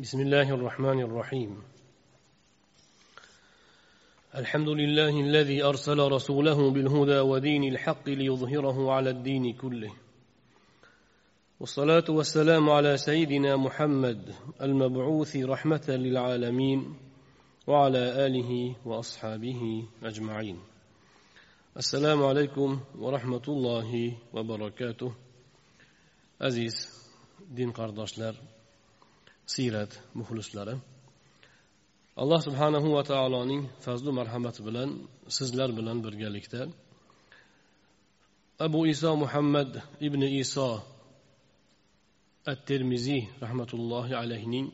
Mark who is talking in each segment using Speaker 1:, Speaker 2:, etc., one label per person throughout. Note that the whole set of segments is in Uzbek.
Speaker 1: بسم الله الرحمن الرحيم. الحمد لله الذي أرسل رسوله بالهدى ودين الحق ليظهره على الدين كله. والصلاة والسلام على سيدنا محمد المبعوث رحمة للعالمين وعلى آله وأصحابه أجمعين. السلام عليكم ورحمة الله وبركاته. aziz din qardoshlar siyrat muxlislari. Alloh subhanahu va taoloning fazlu marhamati bilan sizlar bilan birgalikda abu iso muhammad ibn iso at termiziy rahmatullohi alayhining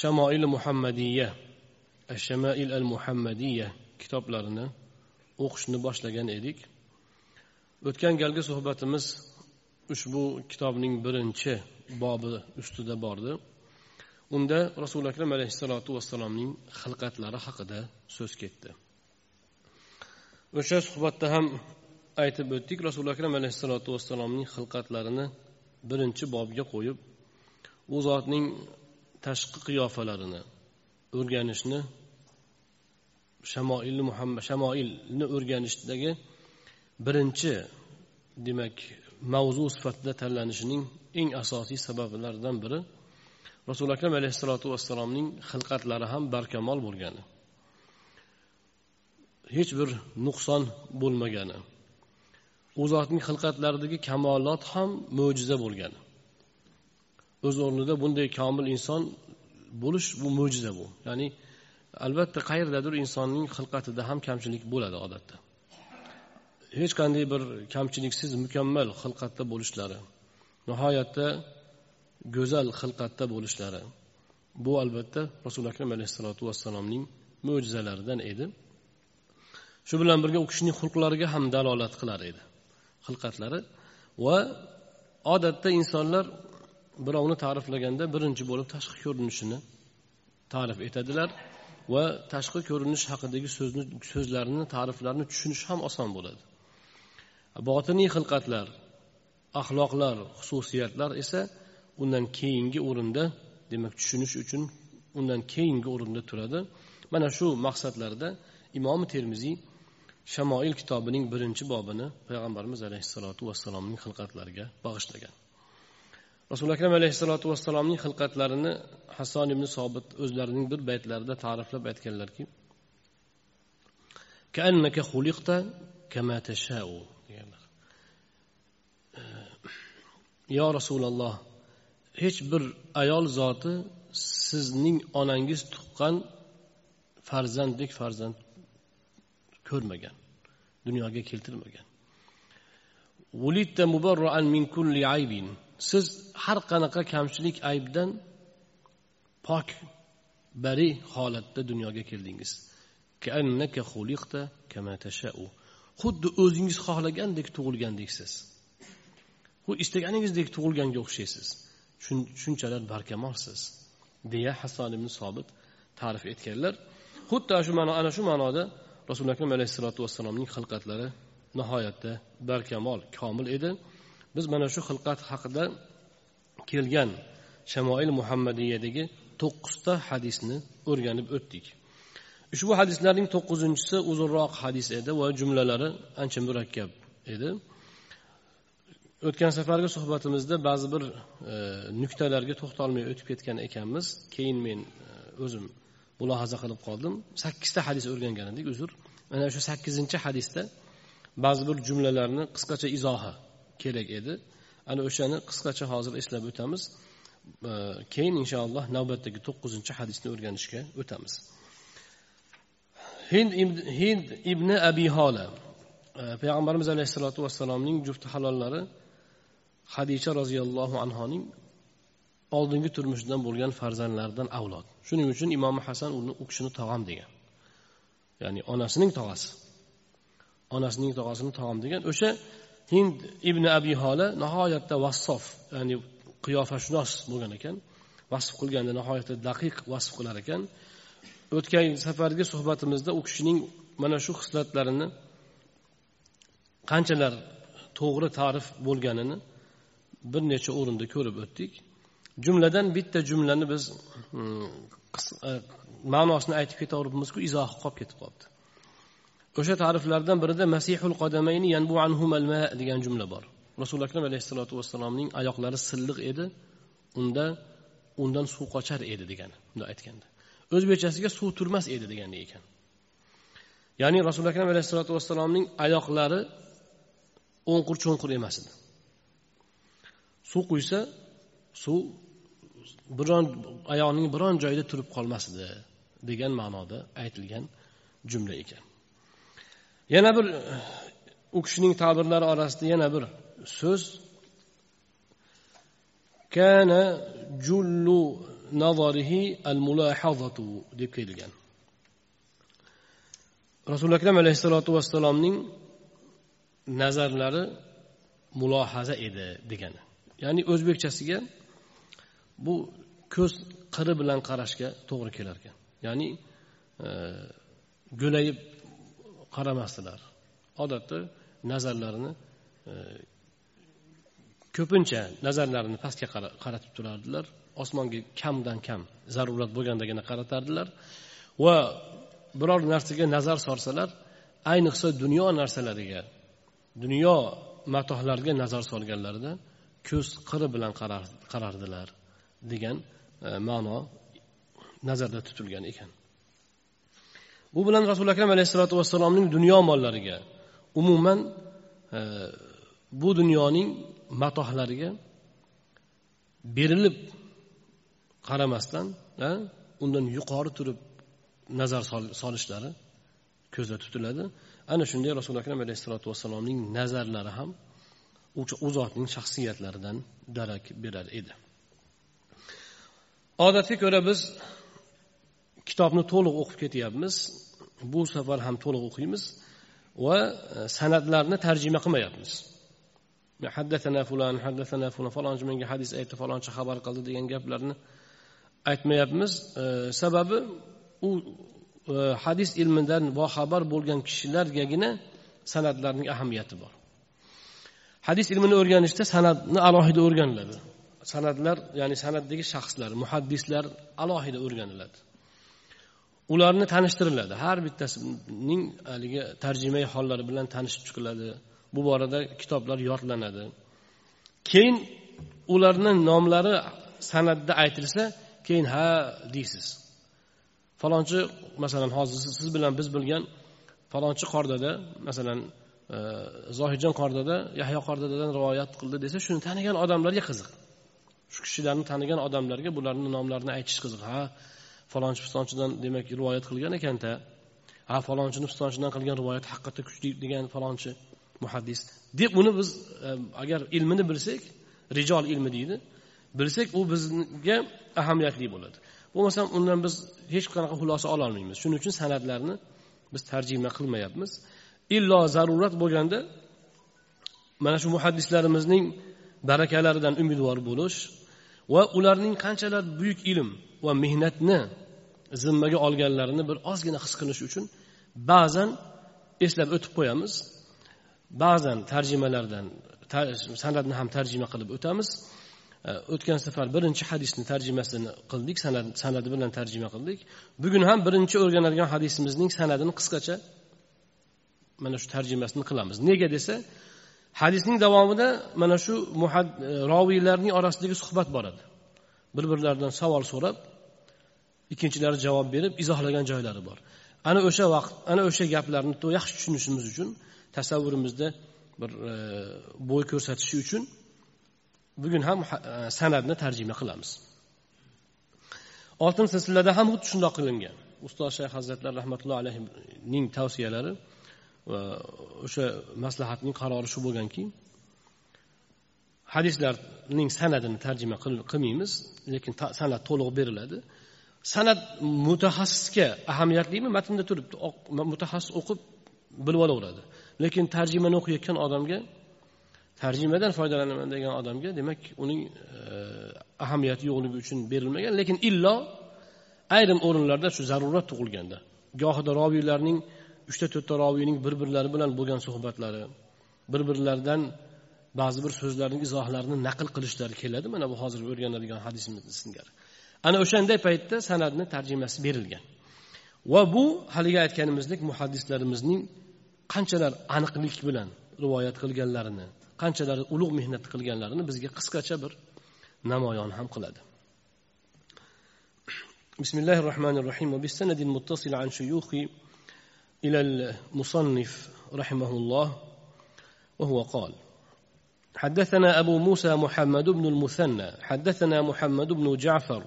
Speaker 1: shamoil muhammadiya shamail al muhammadiya kitoblarini o'qishni boshlagan edik. O'tgan galgi suhbatimiz ushbu kitobning birinchi bobi ustida bordi. Unda rasuli akram alayhissalotu vassalomning xilqatlari haqida so'z ketdi. O'sha suhbatda ham aytib o'tdik rasuli akram alayhissalotu vassalomning xilqatlarini birinchi bobga qo'yib u zotning tashqi qiyofalarini o'rganishni shamoilni muhammad shamoilni o'rganishdagi birinchi demak mavzu sifatida tanlanishining eng asosiy sabablaridan biri rasuli akram alayhissalotu vassalomning xilqatlari ham barkamol bo'lgani. Hech bir nuqson bo'lmagani. U zotning xilqatlaridagi kamolot ham mo'jiza bo'lgani. O'z o'rnida bunday komil inson bo'lish bu mo'jiza bu. Ya'ni albatta qayerdadir insonning xilqatida ham kamchilik bo'ladi odatda. Hech qanday bir kamchiliksiz mukammal xilqatda bo'lishlari nihoyatda go'zal xilqatda bo'lishlari bu albatta rasuli akram alayhissalotu vassalomning mo'jizalaridan edi. Shu bilan birga u kishining xulqlariga ham dalolat qilar edi xilqatlari. Va odatda insonlar birovni ta'riflaganda birinchi bo'lib tashqi ko'rinishini ta'rif etadilar va tashqi ko'rinish haqidagi so'zni so'zlarni ta'riflarni tushunish ham oson bo'ladi. Botiniy xilqatlar axloqlar xususiyatlar esa undan keyingi o'rinda demak tushunish uchun undan keyingi o'rinda turadi. Mana shu maqsadlarda imom termiziy shamoil kitobining birinchi bobini payg'ambarimiz alayhissalotu vassalomning xilqatlariga bag'ishlagan. Rasuli akram alayhissalotu vassalomning xilqatlarini hasson ibn sobit o'zlarining bir baytlarida ta'riflab aytganlarki deganlar yo rasululloh hech bir ayol zoti sizning onangiz tuqqan farzanddek farzand ko'rmagan dunyoga keltirmagan. Siz har qanaqa kamchilik aybdan pok bari holatda dunyoga keldingiz. Xuddi o'zingiz xohlagandek xuddi istaganingizdek tug'ilganga o'xshaysiz. Shunchalar barkamolsiz deya hason ibn sobit ta'rif etganlar. Xuddi shu ma'no ana shu ma'noda rasuli akram alayhissalotu vassalomning xilqatlari nihoyatda barkamol komil edi. Biz mana shu xilqat haqida kelgan shamoil muhammadiyadagi to'qqizta hadisni o'rganib o'tdik. Ushbu hadislarning to'qqizinchisi uzunroq hadis edi va jumlalari ancha murakkab edi. O'tgan safargi suhbatimizda ba'zi bir e, nuqtalarga to'xtalmay o'tib ketgan ekanmiz. Keyin men e, o'zim mulohaza qilib qoldim. Sakkizta hadis o'rgangan edik uzr. Mana shu sakkizinchi hadisda ba'zi bir jumlalarni qisqacha izohi kerak edi. Ana o'shani qisqacha hozir eslab o'tamiz. E, keyin inshaalloh navbatdagi to'qqizinchi hadisni o'rganishga o'tamiz. Hind hind ibn abi hola e, payg'ambarimiz alayhissalotu vassalomning jufti halollari hadisha roziyallohu anhoning oldingi turmushidan bo'lgan farzandlaridan avlod. Shuning uchun imom hasan uni u kishini tog'am degan. Ya'ni onasining tog'asi. Onasining tog'asini tog'am degan. O'sha hind ibn abi hola nihoyatda vassof ya'ni qiyofashunos bo'lgan ekan. Vasf qilganda nihoyatda daqiq vasf qilar ekan. O'tgan safargi suhbatimizda u kishining mana shu xislatlarini qanchalar to'g'ri ta'rif bo'lganini bir necha o'rinda ko'rib o'tdik. Jumladan bitta jumlani biz hmm, e, ma'nosini aytib ketaveribmizku izohi qolib ketib qolibdi. O'sha ta'riflardan birida masihul qodamayni yanbu anhumal ma degan jumla bor. Rasuli akram alayhissalotu vassalomning oyoqlari silliq edi unda undan suv qochar edi degani bunday aytganda. O'zbekchasiga suv turmas edi degani ekan. Ya'ni rasuli akram alayhissalotu vassalomning oyoqlari o'nqir cho'nqir emas edi. Suv quysa suv biron oyoqning biron joyida turib qolmasdi degan ma'noda aytilgan jumla ekan. Yana bir u kishining ta'birlari orasida yana bir so'z. Kana jullu nazarihi al mulahazatu deb kelgan. Rasuli akram alayhissalotu vassalomning nazarlari mulohaza edi degani. Ya'ni o'zbekchasiga bu ko'z qiri bilan qarashga to'g'ri kelar ekan ya'ni e, go'layib qaramasdilar. Odatda nazarlarini e, ko'pincha nazarlarini pastga qaratib turardilar. Osmonga kamdan kam zarurat bo'lgandagina qaratardilar. Va biror narsaga nazar solsalar ayniqsa dunyo narsalariga dunyo matohlarga nazar solganlarida ko'z qiri bilan qarardilar degan e, ma'no nazarda tutilgan ekan. Bu bilan rasuli akram alayhissalotu vassalomning dunyo mollariga umuman e, bu dunyoning matohlariga berilib qaramasdan e, undan yuqori turib nazar solishlari ko'zda tutiladi. Ana shunday rasuli akram alayhissalotu vassalomning nazarlari ham u zotning shaxsiyatlaridan darak berar edi. Odatga ko'ra biz kitobni to'liq o'qib ketyapmiz bu safar ham to'liq o'qiymiz va e, san'atlarni tarjima qilmayapmiz. Haddatana fulan haddatana fulan falonchi menga hadis aytdi falonchi xabar qildi degan gaplarni aytmayapmiz. E, sababi u e, hadis ilmidan boxabar bo'lgan kishilargagina san'atlarning ahamiyati bor. Hadis ilmini o'rganishda san'atni alohida o'rganiladi. San'atlar ya'ni san'atdagi shaxslar muhaddislar alohida o'rganiladi. Ularni tanishtiriladi. Har bittasining haligi tarjimai hollari bilan tanishib chiqiladi. Bu borada kitoblar yodlanadi. Keyin ularni nomlari san'atda aytilsa keyin ha deysiz. Falonchi masalan hozir siz bilan biz bilgan falonchi qordada masalan zohidjon qordada yahyo qordadadan rivoyat qildi desa shuni tanigan odamlarga qiziq. Shu kishilarni tanigan odamlarga bularni nomlarini aytish qiziq. Ha falonchi pistonchidan demak rivoyat qilgan ekanda ha falonchini pistonchidan qilgan rivoyat haqiqatda kuchli degan falonchi muhaddis. Deb uni biz e, agar ilmini bilsak rijol ilmi deydi bilsak u bizga ahamiyatli bo'ladi. Bo'lmasam undan biz hech qanaqa xulosa ololmaymiz. Shuning uchun san'atlarni biz tarjima qilmayapmiz. Illo zarurat bo'lganda mana shu muhaddislarimizning barakalaridan umidvor bo'lish va ularning qanchalar buyuk ilm va mehnatni zimmaga olganlarini bir ozgina his qilish uchun ba'zan eslab o'tib qo'yamiz. Ba'zan tarjimalardan san'atni ham tarjima qilib o'tamiz. O'tgan safar birinchi hadisni tarjimasini qildik sanadi san'ati bilan tarjima qildik. Bugun ham birinchi o'rganadigan hadisimizning san'atini qisqacha mana shu tarjimasini qilamiz. Nega desa hadisning davomida mana shu e, roviylarning orasidagi suhbat boradi bir birlaridan savol so'rab ikkinchilari javob berib izohlagan joylari bor. Ana o'sha vaqt ana o'sha gaplarni yaxshi tushunishimiz uchun tasavvurimizda bir e, bo'y ko'rsatishi uchun bugun ham e, san'atni tarjima qilamiz. Oltin silsilada ham xuddi shundoq qilingan. Ustoz shayx hazratlar rahmatullohi alayhining tavsiyalari va o'sha maslahatning qarori shu bo'lganki hadislarning sanadini tarjima qilmaymiz lekin san'at to'liq beriladi. San'at mutaxassisga ahamiyatlimi matnda turibdi. Mutaxassis o'qib bilib olaveradi. Lekin tarjimani o'qiyotgan odamga tarjimadan foydalanaman degan odamga demak uning e, ahamiyati yo'qligi uchun berilmagan. Lekin illo ayrim o'rinlarda shu zarurat tug'ilganda gohida roviylarning uchta to'rtta roviyning bir birlari bilan bo'lgan suhbatlari bir birlaridan ba'zi bir so'zlarning izohlarini naql qilishlari keladi mana bu hozir o'rganadigan hadisimiz singari ana o'shanday paytda san'atni tarjimasi berilgan va bu haligi aytganimizdek muhaddislarimizning qanchalar aniqlik bilan rivoyat qilganlarini qanchalar ulug' mehnat qilganlarini bizga qisqacha bir namoyon ham qiladi بسم الله الرحمن الرحيم وبالسند المتصل عن شيوخ إلى المصنف رحمه الله وهو قال حدثنا أبو موسى محمد بن المثنى حدثنا محمد بن جعفر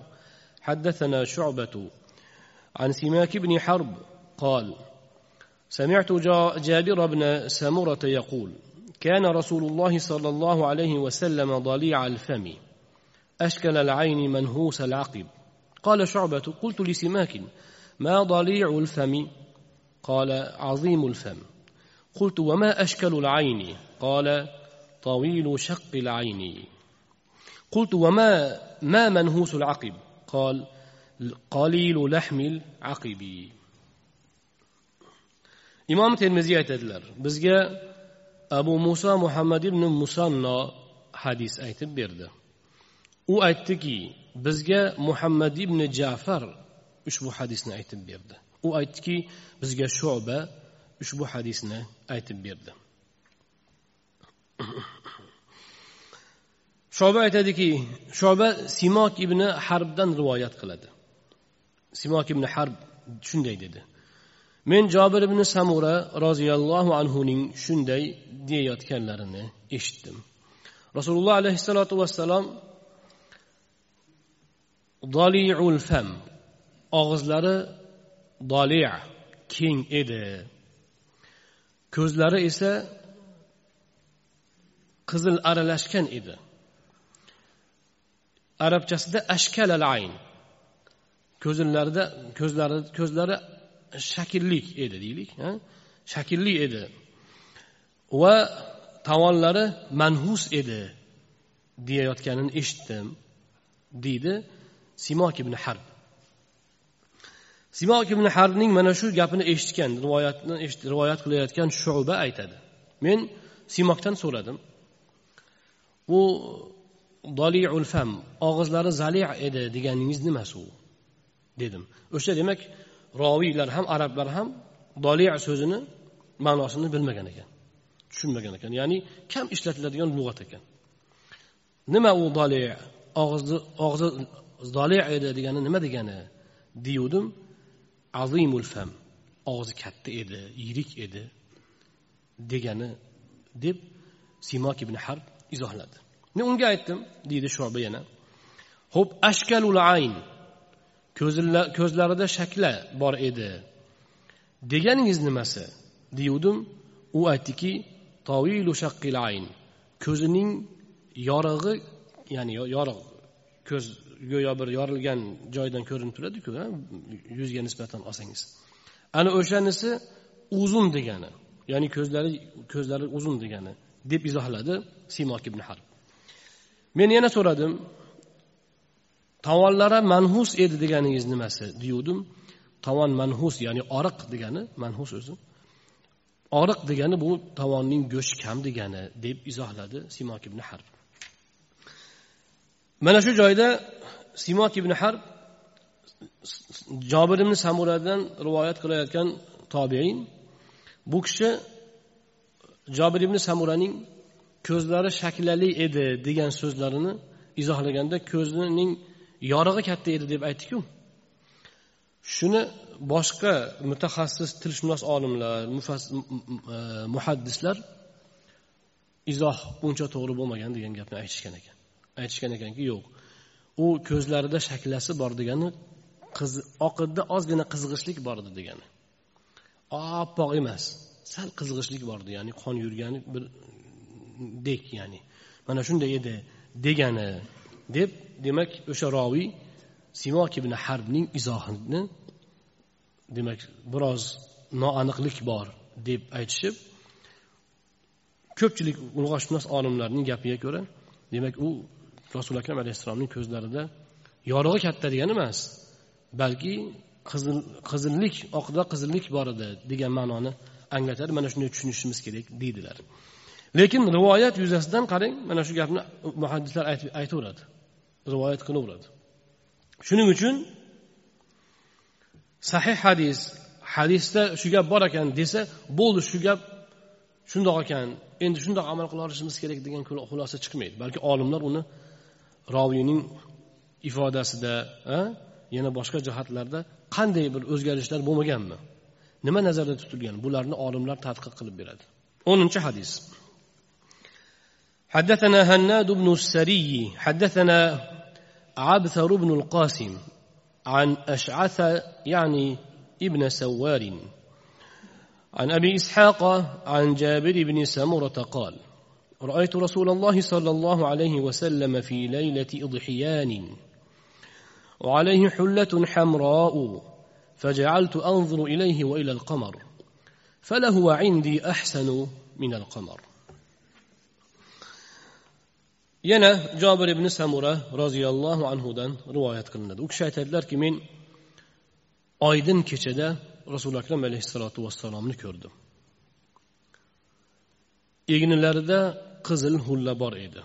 Speaker 1: حدثنا شعبة عن سماك بن حرب قال سمعت جابر بن سمرة يقول كان رسول الله صلى الله عليه وسلم ضليع الفم أشكل العين منهوس العقب. قال شعبة قلت لسماك ما ضليع الفم؟ قال عظيم الفم. قلت وما أشكل العين؟ قال طويل شق العين. قلت وما ما منهوس العقب؟ قال قليل لحم العقب. إمام ترمزي تدلر بزجا أبو موسى محمد بن مسنى حديث ايت برده أو ايتكي بزجا محمد بن جعفر إشبو حديث ايت برده u aytdiki bizga shoba ushbu hadisni aytib berdi. Shoba aytadiki shoba simok ibn harbdan rivoyat qiladi. Simok ibn harb shunday dedi. Men jobir ibn samura roziyallohu anhuning shunday deyayotganlarini eshitdim. Rasululloh alayhissalotu vassalom doliul fam og'izlari doli keng edi. Ko'zlari esa qizil aralashgan edi. Arabchasida ashkalal ayn ko'zlarida ko'zlari ko'zlari shaklli edi deylik shaklli edi. Va tovonlari manhus edi deyayotganini eshitdim deydi simok ibn harb. Simo ibn harbning mana shu gapini eshitgan rivoyatni rivoyat qilayotgan shuba aytadi. Men simokdan so'radim. U doliul fam og'izlari zali edi deganingiz nimasi u? Dedim. O'sha demak roviylar ham arablar ham doli so'zini ma'nosini bilmagan ekan tushunmagan ekan. Ya'ni kam ishlatiladigan lug'at ekan. Nima u doli og'izni og'zi doli edi degani nima degani deyuvdim azimul fam og'zi katta edi yirik edi degani deb simok ibn harb izohladi. Men unga aytdim deydi shoba yana. Ho'p ashkalul ayn ko'zlarida shakla bor edi. Deganingiz nimasi? Deyuvdim u aytdiki tovilu shaqqil ayn ko'zining yorig'i ya'ni yorug' ko'z go'yo bir yorilgan joydan ko'rinib turadiku yuzga nisbatan olsangiz. Ana o'shanisi uzun degani ya'ni ko'zlari ko'zlari uzun degani deb izohladi simok ibn harb. Men yana so'radim tovonlari manhus edi deganingiz nimasi deyuvdim tovon manhus ya'ni oriq degani manhus o'zi. Oriq degani bu tovonning go'shti kam degani deb izohladi simok ibn harb. Mana shu joyda simok ibn harb jobir ibn samuradan rivoyat qilayotgan tobein bu kishi jobir ibn samuraning ko'zlari shaklali edi degan so'zlarini izohlaganda ko'zining yorig'i katta edi deb aytdiku. Shuni boshqa mutaxassis tilshunos olimlar e, muhaddislar izoh uncha to'g'ri bo'lmagan degan gapni aytishgan ekan. Aytishgan ekanki yo'q. U ko'zlarida shaklasi bor degani qiz oqida ozgina qizg'ishlik bor edi degani. Oppoq emas sal qizg'ishlik bor edi ya'ni qon yurgani bir dek ya'ni mana shunday edi degani. Deb demak o'sha roviy simok ibn harbning izohini demak biroz noaniqlik bor deb aytishib ko'pchilik ulug'shunos olimlarning gapiga ko'ra demak u rasuli akram alayhissalomning ko'zlarida yorug'i katta degani emas balki qizil qizillik oqida qizillik bor edi degan ma'noni anglatadi. Mana shunday tushunishimiz kerak deydilar. Lekin rivoyat yuzasidan qarang mana shu gapni muhaddislar aytaveradi. Rivoyat qilaveradi shuning uchun sahih hadis hadisda shu gap bor ekan desa bo'ldi shu gap shundoq ekan endi shundoq amal qila olishimiz kerak degan xulosa chiqmaydi. Balki olimlar uni roviyning ifodasida yana boshqa jihatlarda qanday bir o'zgarishlar bo'lmaganmi nima nazarda tutilgan bularni olimlar tadqiq qilib beradi o'ninchi hadis حدثنا هناد بن السري حدثنا عبثر بن القاسم عن أشعث يعني ابن سوار عن ابي اسحاق عن جابر بن سمره قال رايت رسول الله صلى الله عليه وسلم في ليله اضحيان وعليه حله حمراء فجعلت انظر اليه والى القمر فلهو عندي احسن من القمر yana jobir ibn samura roziyallohu anhudan rivoyat qilinadi u kishi aytadilarki men oydin kechada rasuli akram alayhissalotu vassalomni ko'rdim egnilarida qizil hulla bor edi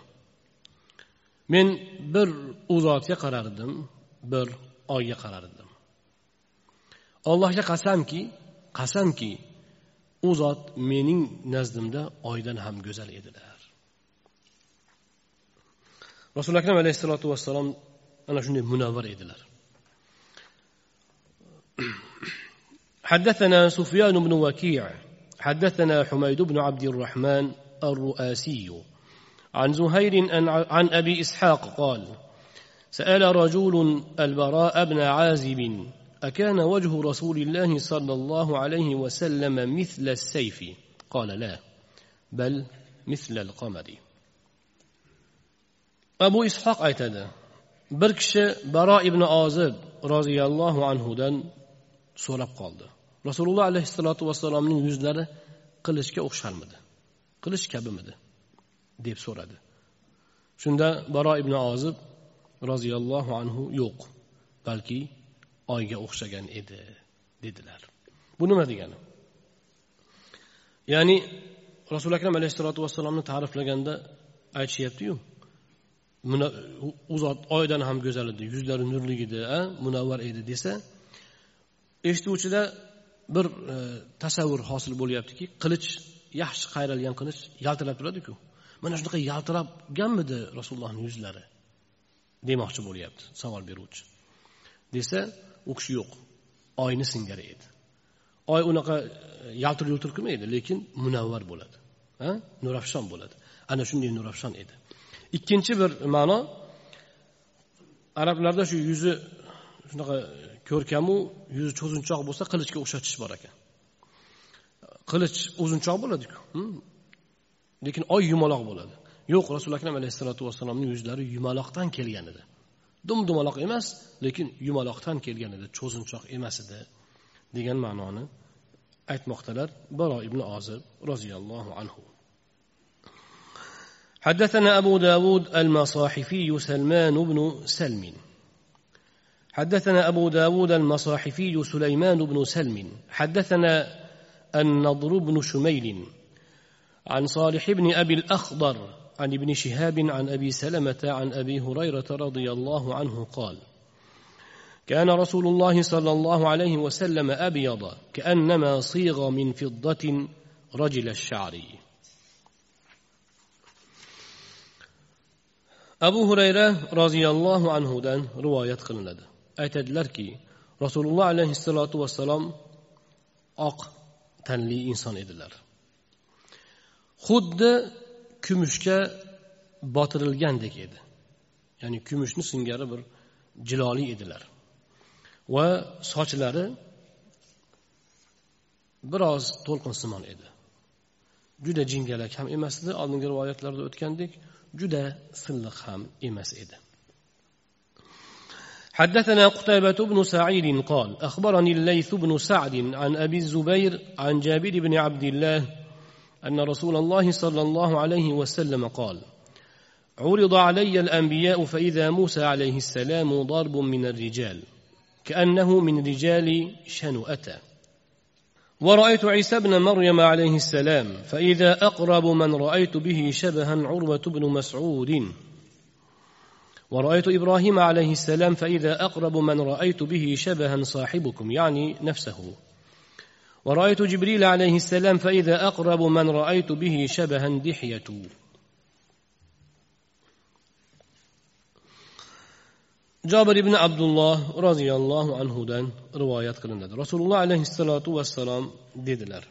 Speaker 1: men bir u zotga qarardim bir oyga qarardim allohga qasamki qasamki u zot mening nazdimda oydan ham go'zal edilar rasuli akram alayhissalotu vassalom ana shunday munavvar edilar
Speaker 2: حدثنا سفيان بن وكيع حدثنا حميد بن عبد الرحمن الرؤاسي. عن زهير عن أبي إسحاق قال سأل رجل البراء بن عازب أكان وجه رسول الله صلى الله عليه وسلم مثل السيف؟ قال لا بل مثل القمر.
Speaker 1: أبو إسحاق اعتدى. بركش براء بن عازب رضي الله عنه دن سورة قال رسول الله عليه الصلاة والسلام من يزدر قلشك أخشار مدن qilish kabimidi? deb so'radi. Shunda baro ibn ozib roziyallohu anhu yo'q balki oyga o'xshagan edi dedilar. Bu nima degani? Ya'ni rasuli akram alayhissalotu vassalomni ta'riflaganda aytishyaptiyu u zot oydan ham go'zal edi yuzlari nurli edi munavvar edi desa eshituvchida bir e, tasavvur hosil bo'lyaptiki qilich yaxshi qayralgan qilich yaltirab turadiku. Mana shunaqa yaltirabganmidi rasulullohni yuzlari? Demoqchi bo'lyapti savol beruvchi. Desa u kishi yo'q oyni singari edi. Oy unaqa e, yaltir yultir qilmaydi lekin munavvar bo'ladi nurafshon bo'ladi. Ana shunday nurafshon edi. Ikkinchi bir ma'no arablarda shu yuzi shunaqa ko'rkamu yuzi cho'zinchoq bo'lsa qilichga o'xshatish bor ekan. qilich uzunchoq bo'ladiku lekin oy yumaloq bo'ladi yo'q rasuli akram alayhissalotu vassalomning yuzlari yumaloqdan kelgan edi dum dumaloq emas lekin yumaloqdan kelgan edi cho'zinchoq emas edi degan ma'noni aytmoqdalar baro ibn ozib roziyallohu anhu
Speaker 2: حدثنا أبو داود المصاحفي سلمان بن سلم حدثنا أبو داود المصاحفي سليمان بن سلم حدثنا النضر بن شميل عن صالح بن أبي الأخضر عن ابن شهاب عن أبي سلمة عن أبي هريرة رضي الله عنه قال كان رسول الله صلى الله عليه وسلم أبيض كأنما صيغ من فضة رجل الشعر.
Speaker 1: abu hurayra roziyallohu anhudan rivoyat qilinadi aytadilarki rasululloh alayhissalotu vassalom oq tanli inson edilar. Xuddi kumushga botirilgandek edi. Ya'ni kumushni singari bir jiloli edilar. Va sochlari biroz to'lqinsimon edi. Juda jingalak ham emas edi. Oldingi rivoyatlarda o'tgandek juda silliq ham emas edi.
Speaker 2: حدثنا قتيبة بن سعيد قال أخبرني الليث بن سعد عن أبي الزبير عن جابر بن عبد الله أن رسول الله صلى الله عليه وسلم قال عرض علي الأنبياء فإذا موسى عليه السلام ضرب من الرجال كأنه من رجال شنؤة. ورأيت عيسى بن مريم عليه السلام فإذا أقرب من رأيت به شبها عروة بن مسعود. ورأيت إبراهيم عليه السلام فإذا أقرب من رأيت به شبها صاحبكم يعني نفسه. ورأيت جبريل عليه السلام فإذا أقرب من رأيت به شبها دحية. jobir ibn abdulloh roziyallohu anhudan rivoyat qilinadi rasululloh alayhissalotu vassalom dedilar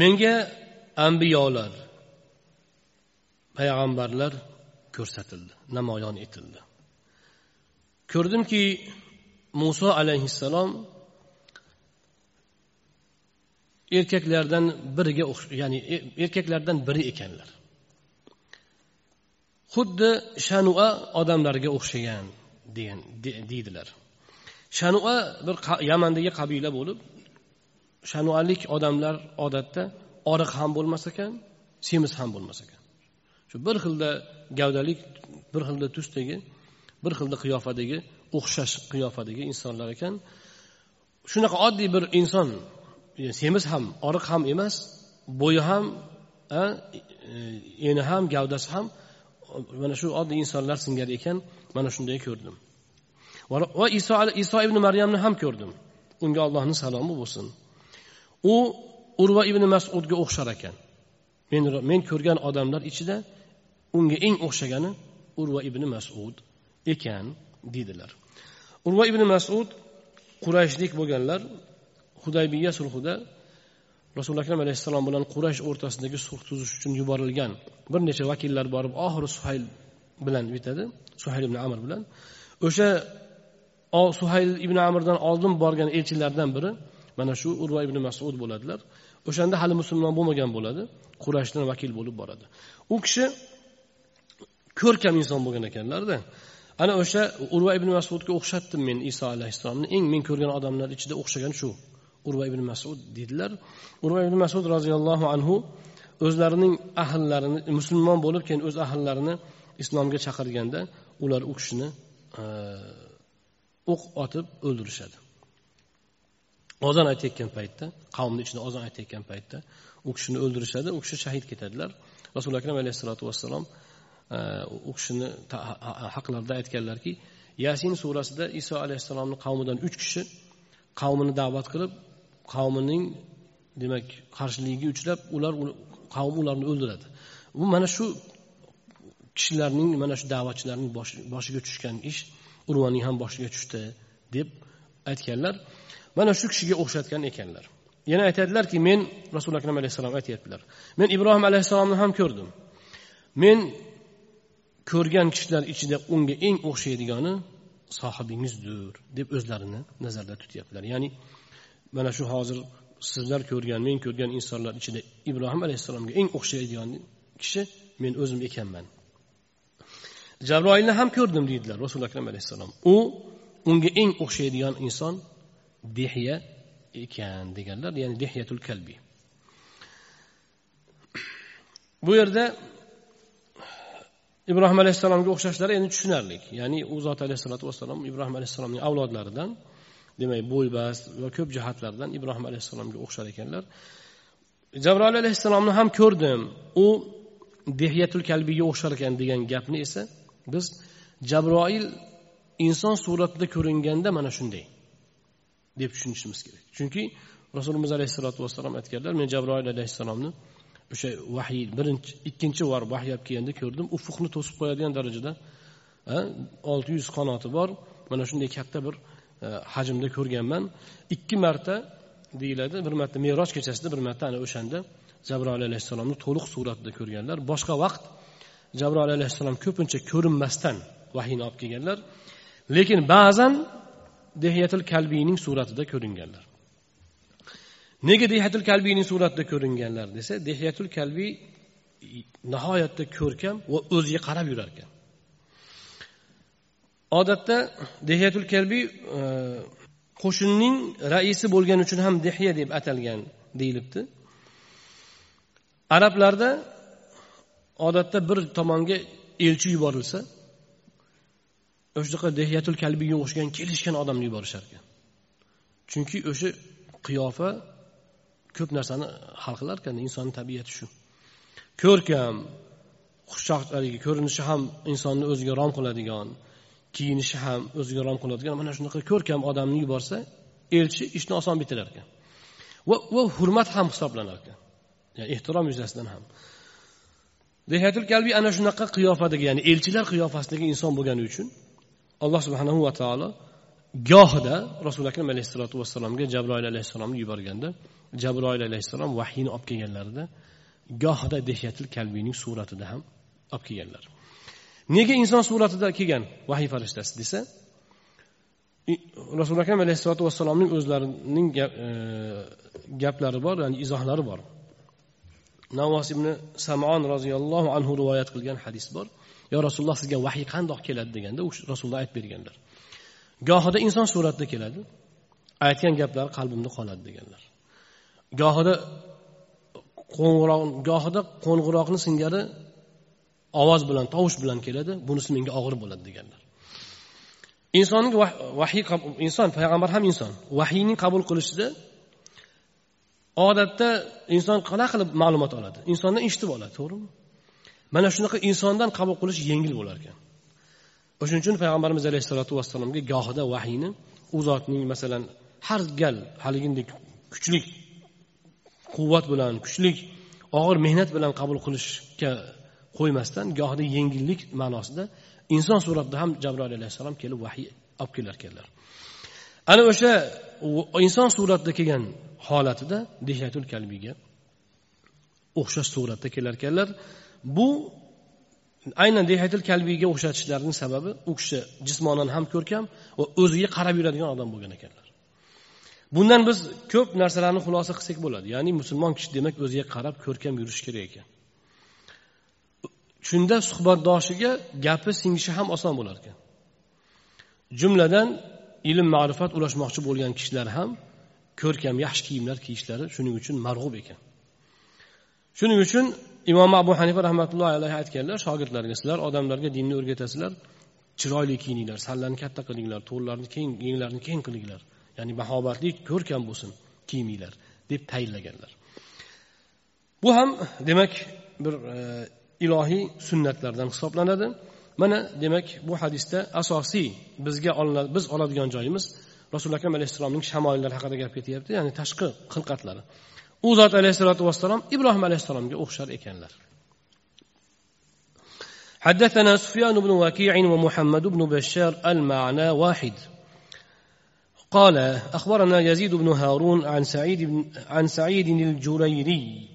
Speaker 2: menga ambiyolar payg'ambarlar ko'rsatildi namoyon etildi. Ko'rdimki muso alayhissalom erkaklardan biriga ya'ni e, erkaklardan biri ekanlar. Xuddi shanua odamlarga o'xshagan degan deydilar. Shanua bir yamandagi qabila bo'lib shanualik odamlar odatda oriq ham bo'lmas ekan semiz ham bo'lmas ekan. Shu bir xilda gavdalik bir xilda tusdagi bir xilda qiyofadagi o'xshash qiyofadagi insonlar ekan. Shunaqa oddiy bir inson e, semiz ham oriq ham emas bo'yi ham e, eni ham gavdasi ham mana shu oddiy insonlar singari ekan mana shunday ko'rdim. Va iso iso ibn maryamni ham ko'rdim. Unga allohni salomi bo'lsin. U urva ibn masudga o'xshar ekan. Men men ko'rgan odamlar ichida unga eng o'xshagani urva ibn masud ekan deydilar. Urva ibn masud qurayshlik bo'lganlar hudaybiya sulhida rasuli akram alayhissalom bilan quraysh o'rtasidagi sulh tuzish uchun yuborilgan bir necha vakillar borib oxiri suhayl bilan bitadi suhayl ibn amr bilan. O'sha suhayl ibn amrdan oldin borgan elchilardan biri mana shu urva ibn masud bo'ladilar. O'shanda hali musulmon bo'lmagan bo'ladi. Qurashdan vakil bo'lib boradi. U kishi ko'rkam inson bo'lgan ekanlarda ana o'sha urva ibn masudga o'xshatdim men iso alayhissalomni. Eng men ko'rgan odamlar ichida o'xshagan shu urva ibn masud deydilar urva ibn masud roziyallohu anhu o'zlarining ahllarini musulmon bo'lib keyin o'z ahllarini islomga chaqirganda ular u kishini o'q otib o'ldirishadi. Ozon aytayotgan paytda qavmni ichida ozon aytayotgan paytda u kishini o'ldirishadi u kishi shahid ketadilar. Rasuli akram alayhissalotu vassalom e, u kishini haqlarida aytganlarki yasin surasida iso alayhissalomni qavmidan uch kishi qavmini da'vat qilib qavmining demak qarshiligiga uchrab ular qavm ularni o'ldiradi. Bu mana shu kishilarning mana shu da'vatchilarning boshiga tushgan ish urvaning ham boshiga tushdi deb aytganlar. Mana shu kishiga o'xshatgan ekanlar. Yana aytadilarki men rasuli akram alayhissalom aytyaptilar. Men ibrohim alayhissalomni ham ko'rdim. Men ko'rgan kishilar ichida unga eng o'xshaydigani sohibingizdir deb o'zlarini nazarda tutyaptilar. Ya'ni mana shu hozir sizlar ko'rgan men ko'rgan insonlar ichida ibrohim alayhissalomga eng o'xshaydigan kishi men o'zim ekanman. Jabroilni ham ko'rdim deydilar rasuli akram alayhissalom. U unga eng o'xshaydigan inson dehya ekan deganlar ya'ni dehyatul kalbi. Bu yerda ibrohim alayhissalomga o'xshashlari endi tushunarli ya'ni u zot alayhissalotu vassalom ibrohim alayhissalomning avlodlaridan demak bo'ybast va ko'p jihatlardan ibrohim alayhissalomga o'xshar ekanlar. Jabroil alayhissalomni ham ko'rdim. U dehyatul kalbiga o'xshar ekan degan gapni esa biz jabroil inson suratida ko'ringanda mana shunday. Deb tushunishimiz kerak. Chunki rasulimiz alayhissalotu vassalom aytganlar men jabroil alayhissalomni o'sha vahiy birinchi ikkinchi bor vahiy olib kelganda ko'rdim ufuqni to'sib qo'yadigan darajada olti yuz qanoti bor. Mana shunday katta bir e, hajmda ko'rganman. Ikki marta deyiladi bir marta meroj kechasida bir marta ana o'shanda jabroil alayhissalomni to'liq suratida ko'rganlar. Boshqa vaqt jabroil alayhissalom ko'pincha ko'rinmasdan vahiyni olib kelganlar. Lekin ba'zan dehiyatul kalbiyning suratida ko'ringanlar. Nega dehiyatul kalbiyning suratida ko'ringanlar desa dehiyatul kalbiy nihoyatda ko'rkam va o'ziga qarab yurar ekan odatda dehiyatul kalbiy e, qo'shinning raisi bo'lgani uchun ham dehya deb atalgan deyilibdi. Arablarda odatda bir tomonga elchi yuborilsa
Speaker 1: o'shanaqa dehyatul kalbiga o'xshagan kelishgan odamni yuborishar ekan. Chunki o'sha qiyofa ko'p narsani hal qilar ekan insonni tabiati shu. Ko'rkam xushchaqchalik ko'rinishi ham insonni o'ziga rom qiladigan kiyinishi ham o'ziga rom qiladigan mana shunaqa ko'rkam odamni yuborsa elchi ishni oson bitirar ekan. Va va hurmat ham hisoblanar ekan. Ya'ni ehtirom yuzasidan ham. Dehatul kalbi ana shunaqa qiyofadagi ya'ni elchilar qiyofasidagi inson bo'lgani uchun alloh subhanahu va taolo gohida rasuli akram alayhissalotu vassalomga jabroil alayhissalomni yuborganda jabroil alayhissalom vahiyni olib kelganlarida gohida dehyatil kalbiyning suratida ham olib kelganlar. Nega inson suratida kelgan vahiy farishtasi desa rasuli akram alayhissalotu vassalomning o'zlarining e, gaplari bor ya'ni izohlari bor. Navos ibn samon roziyallohu anhu rivoyat qilgan hadis bor. Yo rasululloh sizga vahiy qandoq keladi? deganda u rasululloh aytib berganlar. Gohida inson suratida keladi aytgan gaplari qalbimda qoladi deganlar. Gohida qo'ng'iroq gohida qo'ng'iroqni singari ovoz bilan tovush bilan keladi bunisi menga og'ir bo'ladi deganlar. Insonning vahiy inson payg'ambar ham inson. Vahiyning qabul qilishida odatda inson qanaqa qilib ma'lumot oladi? Insondan eshitib oladi to'g'rimi? Mana shunaqa insondan qabul qilish yengil bo'lar ekan. O'shaning uchun payg'ambarimiz alayhissalotu vassalomga gohida vahiyni u zotning masalan har gal haligidek kuchli quvvat bilan kuchli og'ir mehnat bilan qabul qilishga qo'ymasdan gohida yengillik ma'nosida inson suratida ham jabroil alayhissalom kelib vahiy olib kelar ekanlar. Ana o'sha inson suratida kelgan holatida dehyatul kalbiga o'xshash suratda kelar ekanlar. Bu aynan dehatil kalbiyga o'xshatishlarini sababi u kishi jismonan ham ko'rkam va o'ziga qarab yuradigan odam bo'lgan ekanlar. Bundan biz ko'p narsalarni xulosa qilsak bo'ladi. Ya'ni musulmon kishi demak o'ziga qarab ko'rkam yurishi kerak ekan. Shunda suhbatdoshiga gapi singishi ham oson bo'lar ekan. Jumladan ilm ma'rifat ulashmoqchi bo'lgan kishilar ham ko'rkam yaxshi kiyimlar kiyishlari shuning uchun marg'ub ekan. Shuning uchun imom abu hanifa rahmatullohi alayhi aytganlar shogirdlarga sizlar odamlarga dinni o'rgatasizlar chiroyli kiyininglar sallarni katta qilinglar to'rlarni keng yenglarni keng qilinglar ya'ni mahobatli ko'rkam bo'lsin kiyiminglar deb tayinlaganlar. Bu ham demak bir e, ilohiy sunnatlardan hisoblanadi. Mana demak bu hadisda asosiy bizga biz oladigan joyimiz rasuli akram alayhissalomning shamoillari haqida gap ketyapti ya'ni tashqi xilqatlari. U zot alayhissalotu vassalom ibrohim alayhissalomga o'xshar ekanlar.
Speaker 2: حدثنا سفيان بن وكيع ومحمد بن بشار المعنى واحد قال اخبرنا يزيد بن هارون عن سعيد بن عن سعيد الجريري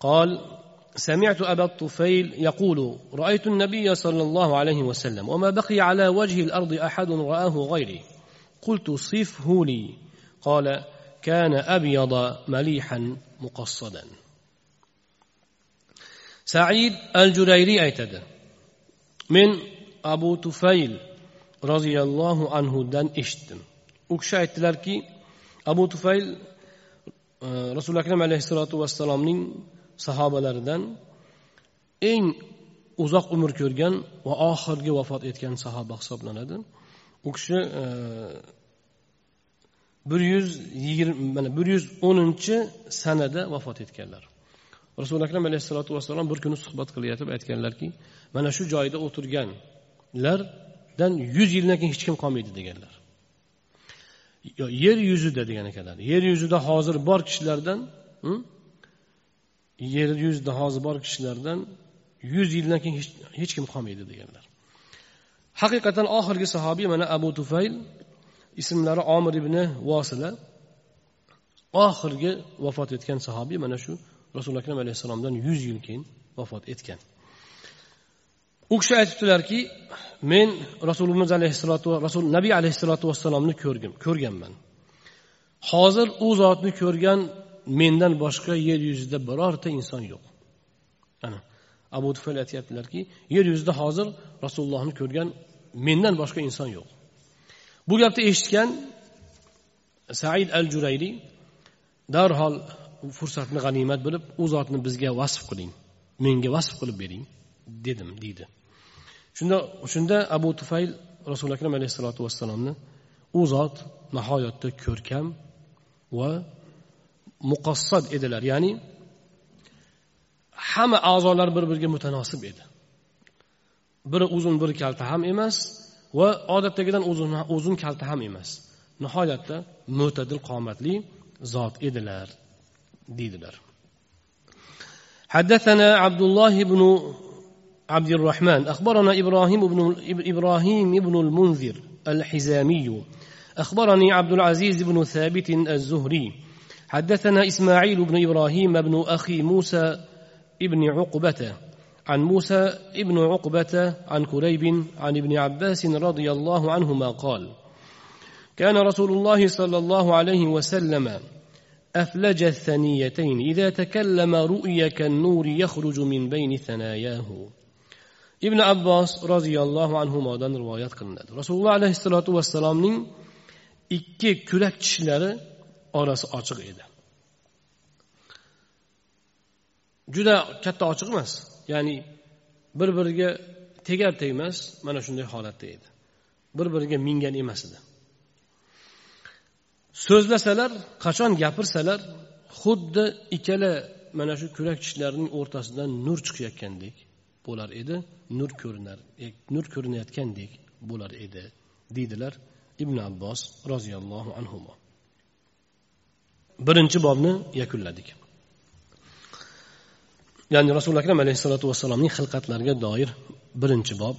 Speaker 2: قال سمعت ابا الطفيل يقول رايت النبي صلى الله عليه وسلم وما بقي على وجه الأرض احد راه غيري قلت صفه لي قال كان أبيض مليحا مقصدا said al jurayriy aytadi men abu tufayl roziyallohu anhudan eshitdim u kishi aytdilarki abu tufayl rasuli akram alayhissalotu vassalomning sahobalaridan eng uzoq umr ko'rgan va oxirgi vafot etgan sahoba hisoblanadi u kishi e, bir yuz yigirma mana bir yuz o'ninchi sanada vafot etganlar. Rasuli akram alayhissalotu vassalom bir kuni suhbat qilayotib aytganlarki mana shu joyda o'tirganlardan yuz yildan keyin hech kim qolmaydi deganlar. Yer yuzida degan ekanlar. Yer yuzida hozir bor kishilardan hm? yer yuzida hozir bor kishilardan yuz yildan keyin hech kim qolmaydi deganlar. Haqiqatan oxirgi sahobiy mana abu tufayl ismlari omir ibn vosila oxirgi vafot etgan sahobiy mana shu rasululo akram alayhissalomdan yuz yil keyin vafot etgan. U kishi aytibdilarki men rasulimiz alayhissalotu rasul nabiy alayhissalotu vassalomni ko'rgim ko'rganman. Hozir u zotni ko'rgan mendan boshqa yer yuzida birorta inson yo'q. Ana abu tufayl aytyaptilarki yer yuzida hozir rasulullohni ko'rgan mendan boshqa inson yo'q. Bu gapni eshitgan said al jurayli darhol fursatni g'animat bilib u zotni bizga vasf qiling menga vasf qilib bering dedim deydi. Shunda shunda abu tufayl
Speaker 1: rasuli akram alayhissalotu vassalomni u zot nihoyatda ko'rkam va muqassad edilar. Ya'ni hamma a'zolar bir biriga mutanosib edi. Biri uzun biri kalta ham emas va odatdagidan uzun uzun kalta ham emas. Nihoyatda mo'tadil qomatli zot edilar deydilar.
Speaker 2: حدثنا عبد الله بن عبد الرحمن أخبرنا إبراهيم بن إبراهيم بن المنذر الحزامي أخبرني عبد العزيز بن ثابت الزهري حدثنا إسماعيل بن إبراهيم بن أخي موسى ابن عقبة عن موسى ابن عقبة عن كريب عن ابن عباس رضي الله عنهما قال كان رسول الله صلى الله عليه وسلم أفلج الثنيتين إذا تكلم رؤي كالنور يخرج من بين ثناياه. ibn abbos roziyallohu anhudan rivoyat qilinadi rasululloh alayhissalotu vassalomning ikki kurak tishlari orasi ochiq edi. Juda katta ochiq emas. Ya'ni bir biriga tegar tegmas mana shunday holatda edi. Bir biriga mingan emas edi. So'zlasalar qachon gapirsalar xuddi ikkala mana shu kurak tishlarining o'rtasidan nur chiqayotgandek bo'lar edi nur ko'rinar e, nur ko'rinayotgandek bo'lar edi deydilar ibn abbos roziyallohu anhu birinchi bobni yakunladik. ya'ni rasuli akram alayhissalotu vassalomning xilqatlariga doir birinchi bob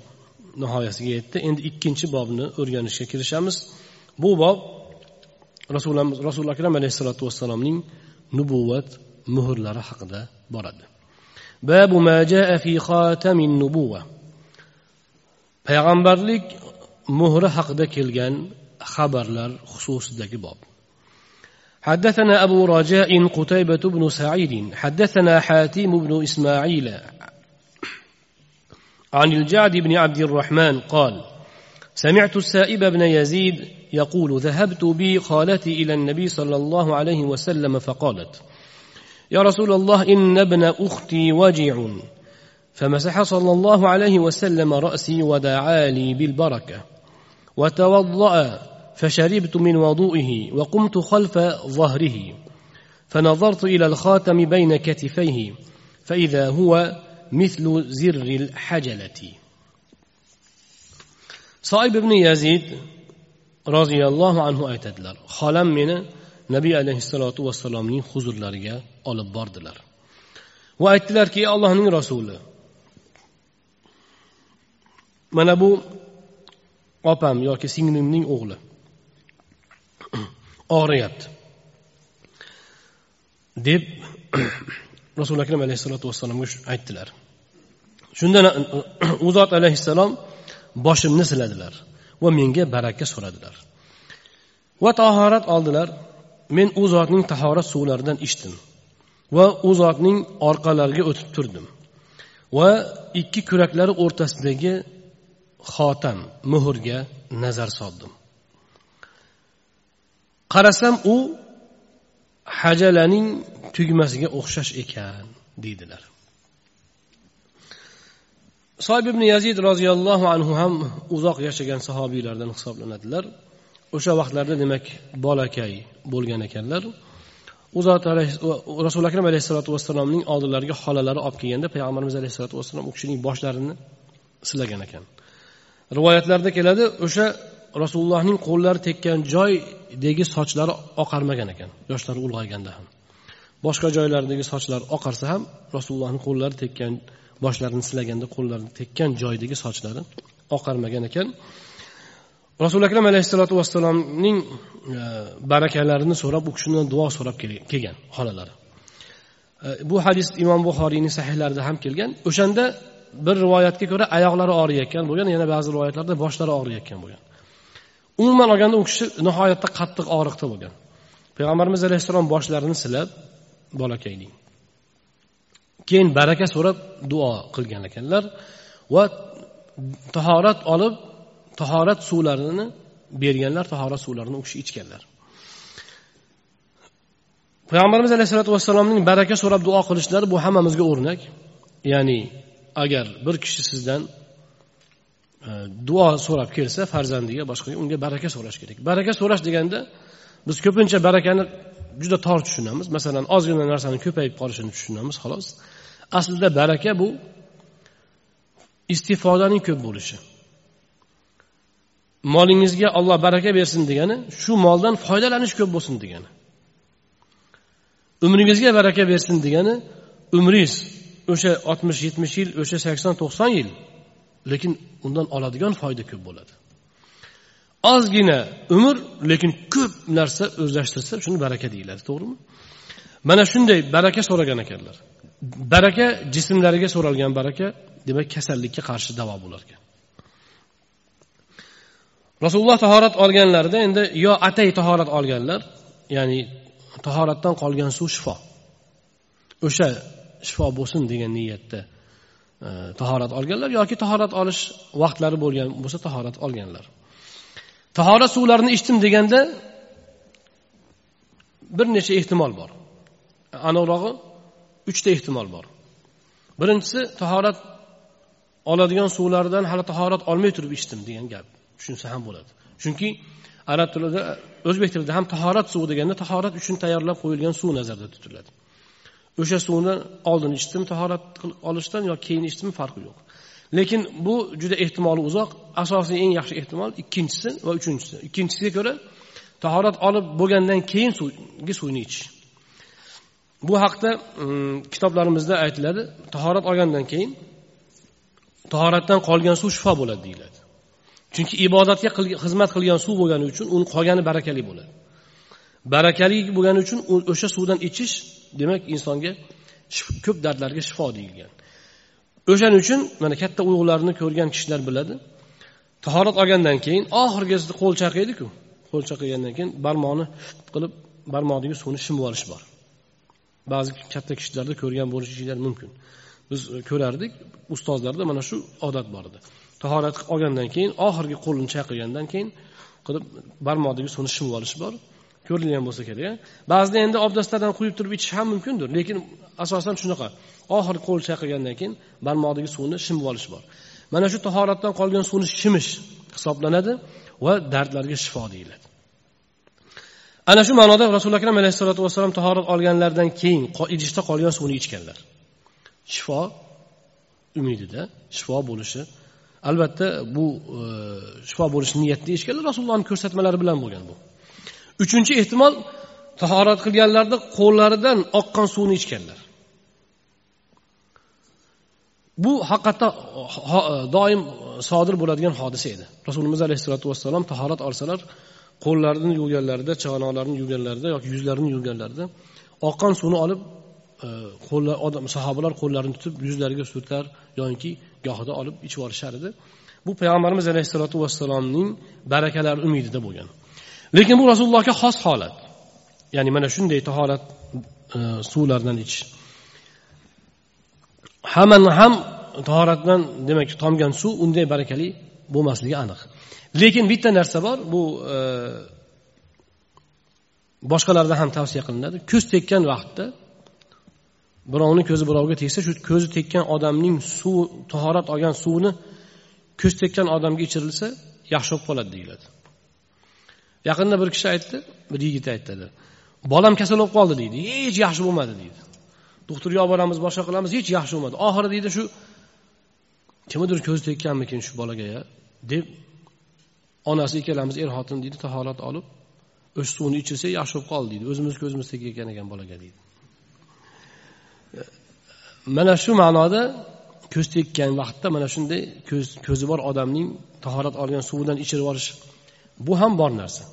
Speaker 2: nihoyasiga yetdi. Endi ikkinchi bobni o'rganishga kirishamiz. Bu bob rasulimiz rasuli akram alayhissalotu vassalomning nubuvat muhrlari haqida boradi. Babu fi nubuva payg'ambarlik muhri haqida kelgan xabarlar xususidagi bob. حدثنا أبو رجاء قتيبة بن سعيد حدثنا حاتم بن إسماعيل عن الجعد بن عبد الرحمن قال سمعت السائب بن يزيد يقول ذهبت بي خالتي إلى النبي صلى الله عليه وسلم فقالت يا رسول الله إن ابن أختي وجع. فمسح صلى الله عليه وسلم رأسي ودعا لي بالبركة وتوضأ فشربت من وضوئه وقمت خلف ظهره فنظرت إلى الخاتم بين كتفيه فإذا هو مثل زر الحجلة. صائب بن يزيد رضي الله عنه ايتدلر خالم من نبي عليه الصلاة والسلام خزر لاريا اول باردلر. وايتدلر كي الله من رسوله mana bu opam yoki singlimning o'g'li og'riyapti deb rasuli akram alayhissalotu vassalomga aytdilar. Shundan u zot alayhissalom boshimni siladilar va menga baraka so'radilar va tahorat oldilar. Men u zotning tahorat suvlaridan ichdim va u zotning orqalariga o'tib turdim va ikki kuraklari o'rtasidagi xotam muhrga nazar soldim. Qarasam u hajalaning tugmasiga o'xshash ekan deydilar. Soib ibn yazid roziyallohu anhu ham uzoq yashagan sahobiylardan hisoblanadilar. O'sha vaqtlarda demak bolakay bo'lgan ekanlar. U zot rasuli akram alayhissalotu vassalomning oldilariga xolalari olib kelganda payg'ambarimiz alayhissalotu vassalom u kishining boshlarini silagan ekan. Rivoyatlarda keladi o'sha rasulullohning qo'llari tekkan dagi sochlari oqarmagan ekan. Yoshlari ulg'ayganda ham. Boshqa joylardagi sochlar oqarsa ham rasulullohning qo'llari tekkan boshlarini silaganda qo'llarini tekkan joydagi sochlari oqarmagan ekan. Rasuli akram alayhissalotu vassalomning e, barakalarini so'rab u kishidan duo so'rab kelgan xolalari. E, bu hadis imom buxoriyning sahihlarida ham kelgan. O'shanda bir rivoyatga ko'ra oyoqlari og'riyotgan bo'lgan yana ba'zi rivoyatlarda boshlari og'riyotgan bo'lgan. Umuman olganda u kishi nihoyatda qattiq og'riqda bo'lgan. Payg'ambarimiz alayhissalom boshlarini silab bolakayning. Keyin baraka so'rab duo qilgan ekanlar va tahorat olib tahorat suvlarini berganlar tahorat suvlarini u kishi ichganlar. Payg'ambarimiz alayhissalotu vassalomning baraka so'rab duo qilishlari bu hammamizga o'rnak. Ya'ni agar bir kishi sizdan
Speaker 1: duo so'rab kelsa farzandiga boshqaga unga baraka so'rash kerak. Baraka so'rash deganda biz ko'pincha barakani juda tor tushunamiz. Masalan ozgina narsani ko'payib qolishini tushunamiz xolos. Aslida baraka bu istifodaning ko'p bo'lishi. Molingizga olloh baraka bersin degani shu moldan foydalanish ko'p bo'lsin degani. Umringizga baraka bersin degani umringiz o'sha oltmish yetmish yil o'sha sakson to'qson yil lekin undan oladigan foyda ko'p bo'ladi. Ozgina umr lekin ko'p narsa o'zlashtirsa shuni baraka deyiladi to'g'rimi? Mana shunday baraka so'ragan ekanlar. Baraka jismlariga so'ralgan baraka demak kasallikka qarshi davo bo'lar ekan rasululloh tahorat olganlarida endi yo atay tahorat olganlar ya'ni tahoratdan qolgan suv shifo. O'sha shifo bo'lsin degan niyatda tahorat olganlar yoki tahorat olish vaqtlari bo'lgan bo'lsa tahorat olganlar. Tahorat suvlarini ichdim deganda bir necha ehtimol bor. Aniqrog'i uchta ehtimol bor. Birinchisi tahorat oladigan suvlardan hali tahorat olmay turib ichdim degan gap tushunsa ham bo'ladi. Chunki arab tilida o'zbek tilida ham tahorat suvi deganda tahorat uchun tayyorlab qo'yilgan suv nazarda tutiladi. O'sha suvni oldin ichdim tahorat olishdan yo keyin ichdim farqi yo'q. Lekin bu juda ehtimoli uzoq. Asosiy eng yaxshi ehtimol ikkinchisi va uchinchisi. Ikkinchisiga ko'ra tahorat olib bo'lgandan keyin suvgi suvni ichish. Bu haqda mm, kitoblarimizda aytiladi. Tahorat olgandan keyin tahoratdan qolgan suv shifo bo'ladi deyiladi. Chunki ibodatga xizmat qilgan suv bo'lgani uchun uni qolgani barakali bo'ladi. Barakali bo'lgani uchun o'sha suvdan ichish demak insonga ko'p dardlarga shifo deyilgan. O'shaning uchun mana katta uyg'ularni ko'rgan kishilar biladi. Tahorat olgandan keyin oxirgisida qo'l chaqiydiku. Qo'l chaqagandan keyin barmoqni qilib barmoqdagi suvni shimib olish bor. Ba'zi katta kishilarda ko'rgan bo'lishinglar mumkin. Biz e, ko'rardik ustozlarda mana shu odat bor edi. Tahorat olgandan keyin oxirgi qo'lini chayqagandan keyin qilib barmoqdagi suvni shimib olish bor. Ko'rilgan bo'lsa kerak ba'zida endi obdastlardan quyib turib ichish ham mumkindir. Lekin asosan shunaqa. Oxiri qo'l chayqagandan keyin barmoqdagi suvni shimib olish bor. Mana shu tahoratdan qolgan suvni shimish hisoblanadi va dardlarga shifo deyiladi. Ana shu ma'noda rasuli akram alayhissalotu vassalom tahorat olganlaridan keyin idishda qolgan suvni ichganlar. Shifo umidida shifo bo'lishi. Albatta bu e, shifo bo'lishi niyatida ichganlar. Rasulullohni ko'rsatmalari bilan bo'lgan bu. Uchinchi ehtimol tahorat qilganlarida qo'llaridan oqqan suvni ichganlar. Bu haqiqatda doim sodir bo'ladigan hodisa edi. Rasulimiz alayhissalotu vassalom tahorat olsalar qo'llarini yuvganlarida chig'anoqlarini yuvganlarida yoki yuzlarini yuvganlarida oqqan suvni olib e, qo'llar odam sahobalar qo'llarini tutib yuzlariga surtar yoki gohida olib ichib olishar edi. Bu payg'ambarimiz alayhissalotu vassalomning barakalari umidida bo'lgan. Lekin bu rasulullohga xos holat. Ya'ni mana shunday tahorat e, suvlardan ichish. Hammani ham tahoratdan demak tomgan suv unday barakali bo'lmasligi aniq. Lekin bitta narsa bor bu e, boshqalarda ham tavsiya qilinadi. Ko'z tekkan vaqtda birovni ko'zi birovga tegsa shu ko'zi tekkan odamning suv tahorat olgan suvini ko'z tekkan odamga ichirilsa yaxshi bo'lib qoladi deyiladi. Yaqinda bir kishi aytdi bir yigit aytdi bolam kasal bo'lib qoldi deydi. Hech yaxshi bo'lmadi deydi. Doktorga olib boramiz boshqa qilamiz hech yaxshi bo'lmadi. Oxiri deydi shu kimnidir ko'zi tekkanmikin shu bolaga ya? Deb onasi ikkalamiz er xotin deydi tahorat olib o'sha suvni ichirsa yaxshi bo'lib qoldi deydi. O'zimiz ko'zimiz tegayotgan ekan bolaga deydi. Mana shu ma'noda ko'z tekkan vaqtda mana shunday ko'zi bor odamning tahorat olgan suvidan ichirib olish bu ham bor narsa.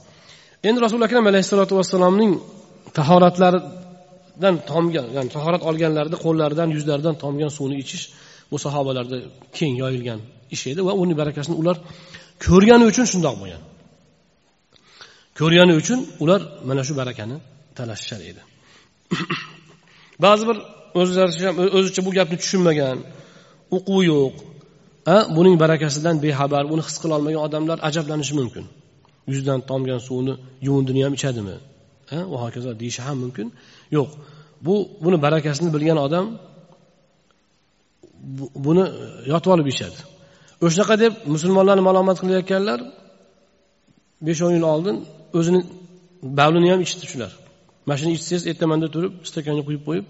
Speaker 1: Endi rasuli akram alayhissalotu vassalomning tahoratlaridan tomgan ya'ni tahorat olganlarida qo'llaridan yuzlaridan tomgan suvni ichish bu sahobalarda keng yoyilgan ish edi va uni barakasini ular ko'rgani uchun shundoq bo'lgan. Ko'rgani uchun ular mana shu barakani talashishar edi. Ba'zi bir o'zicha bu gapni tushunmagan o'quvi yo'q buning barakasidan bexabar buni his qilolmagan odamlar ajablanishi mumkin. Yuzidan tomgan suvni yuvindini ham ichadimi? Va hokazo deyishi ham mumkin. Yo'q. Bu buni barakasini bilgan odam buni yotib olib ichadi o'shanaqa deb musulmonlarni malomat qilayotganlar besh o'n yil oldin o'zini bavlini ham ichdi shular. Mana shuni ichsangiz ertamanda turib stakanga quyib qo'yib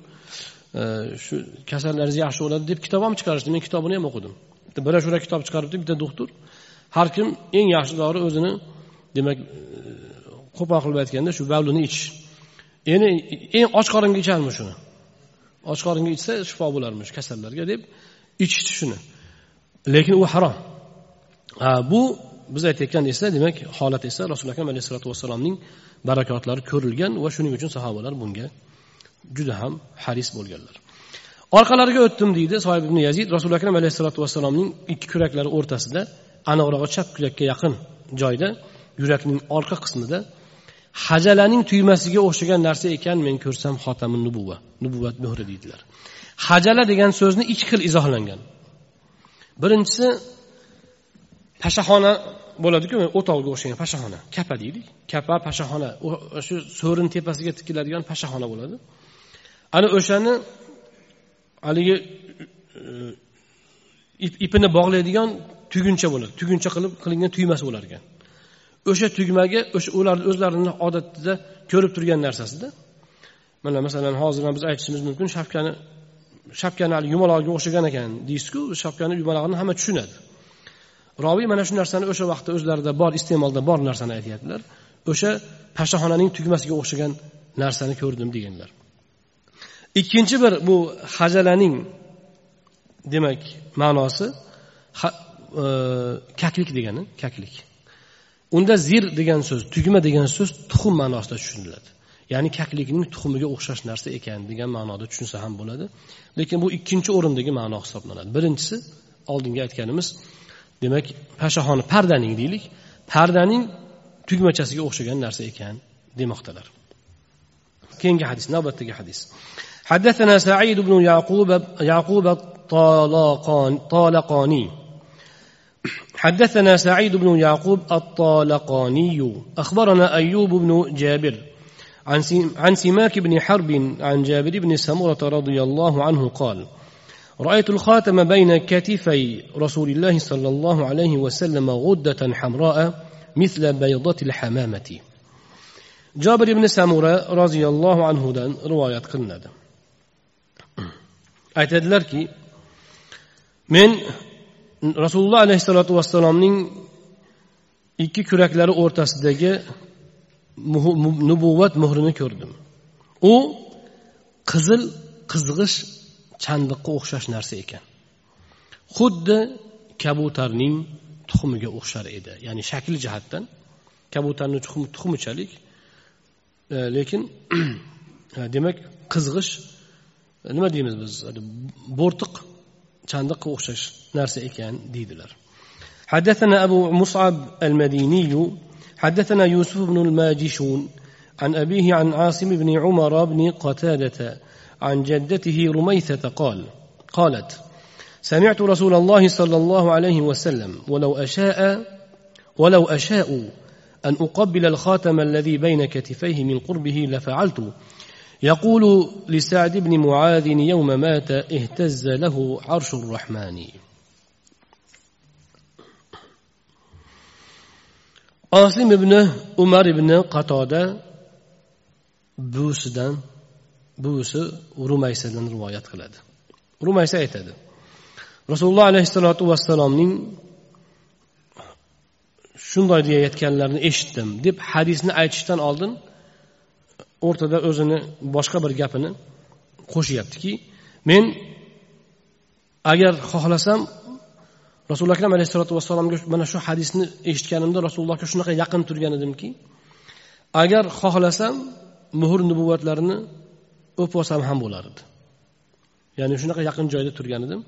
Speaker 1: e, shu kasallaringiz yaxshi bo'ladi deb kitob ham chiqarishdi. Men kitobini ham o'qidim. Bitta broshura kitob chiqaribdi bitta doktor har kim eng yaxshi dori o'zini demak e, qo'pol qilib aytganda shu bavlini ichish. Endi eng och qoringa icharmish shuni? Och qoringa ichsa shifo bo'larmish kasallarga deb ichishdi shuni. Lekin u harom. Bu biz aytayotgan esa demak holat esa rasuli akram alayhissalotu vassalomning barakotlari ko'rilgan va shuning uchun sahobalar bunga juda ham haris bo'lganlar. Orqalariga o'tdim deydi sohib ibn yazid. Rasuli akram alayhissalotu vassalomning ikki kuraklari o'rtasida aniqrog'i chap kurakka yaqin joyda yurakning orqa qismida hajalaning tuymasiga o'xshagan narsa ekan men ko'rsam xotami nubuva nubuvat muhri deydilar. Hajala degan so'zni ikki xil izohlangan. Birinchisi pashaxona bo'ladiku o'tovga o'xshagan pashaxona kapa deylik. Kapa pashaxona shu so'rin tepasiga tikiladigan pashaxona bo'ladi. Ana o'shani haligi e, ipini bog'laydigan tuguncha bo'ladi. Tuguncha qilib qilingan tuymasi bo'lar ekan. O'sha tugmaga o'sha ularni o'zlarini odatida ko'rib turgan narsasida. Mana masalan hozir biz aytishimiz mumkin shapkani shapkani haligi yumaloqga o'xshagan ekan deysizku shapkani yumalog'ini hamma tushunadi. Robiy mana shu narsani o'sha vaqtda o'zlarida bor iste'molda bor narsani aytyaptilar. O'sha pashaxonaning tugmasiga o'xshagan narsani ko'rdim deganlar. Ikkinchi bir bu hajalaning demak ma'nosi e, kaklik degani kaklik. unda zir degan so'z tugma degan so'z tuxum ma'nosida tushuniladi ya'ni kaklikning tuxumiga o'xshash narsa ekan degan ma'noda tushunsa ham bo'ladi lekin bu ikkinchi o'rindagi ma'no hisoblanadi birinchisi oldingi aytganimiz demak pashaxona pardaning deylik pardaning tugmachasiga o'xshagan narsa ekan demoqdalar keyingi hadis navbatdagi hadis حدثنا سعيد بن يعقوب يعقوب الطالقاني حدثنا سعيد بن يعقوب الطالقاني أخبرنا أيوب بن جابر عن سماك بن حرب عن جابر بن سمرة رضي الله عنه قال رأيت الخاتم بين كتفي رسول الله صلى الله عليه وسلم غدة حمراء مثل بيضة الحمامة. جابر بن سمرة رضي الله عنه دان رواية قلنا aytadilarki men rasululloh alayhissalotu vassalomning ikki kuraklari o'rtasidagi nubuvvat muhrini ko'rdim. U qizil qizg'ish chandiqqa o'xshash narsa ekan. Xuddi kabutarning tuxumiga o'xshar edi ya'ni shakl jihatdan. Kabutarni tuxumichalik e, lekin demak qizg'ish nima deymiz biz? Bo'rtiq chandiqqa o'xshash narsa ekan deydilar حدثنا أبو مصعب المديني حدثنا يوسف بن الماجشون عن أبيه عن عاصم بن عمر بن قتادة عن جدته رميثة قال قالت سمعت رسول الله صلى الله عليه وسلم ولو أشاء ولو أشاء أن أقبل الخاتم الذي بين كتفيه من قربه لفعلت يقول لسعد بن معاذ يوم مات اهتز له عرش الرحمن osim ibn umar ibn qatoda buvisidan buvisi rumaysadan rivoyat qiladi rumaysa aytadi rasululloh alayhissalotu vassalomning shunday deyayotganlarini eshitdim deb hadisni aytishdan oldin o'rtada o'zini boshqa bir gapini qo'shyaptiki men agar xohlasam rasuli akram alayhissalotu vassalomga mana shu hadisni eshitganimda rasulullohga shunaqa yaqin turgan edimki agar xohlasam muhr nubuvvatlarini o'pib olsam ham bo'lar edi. Ya'ni shunaqa yaqin joyda turgan edim.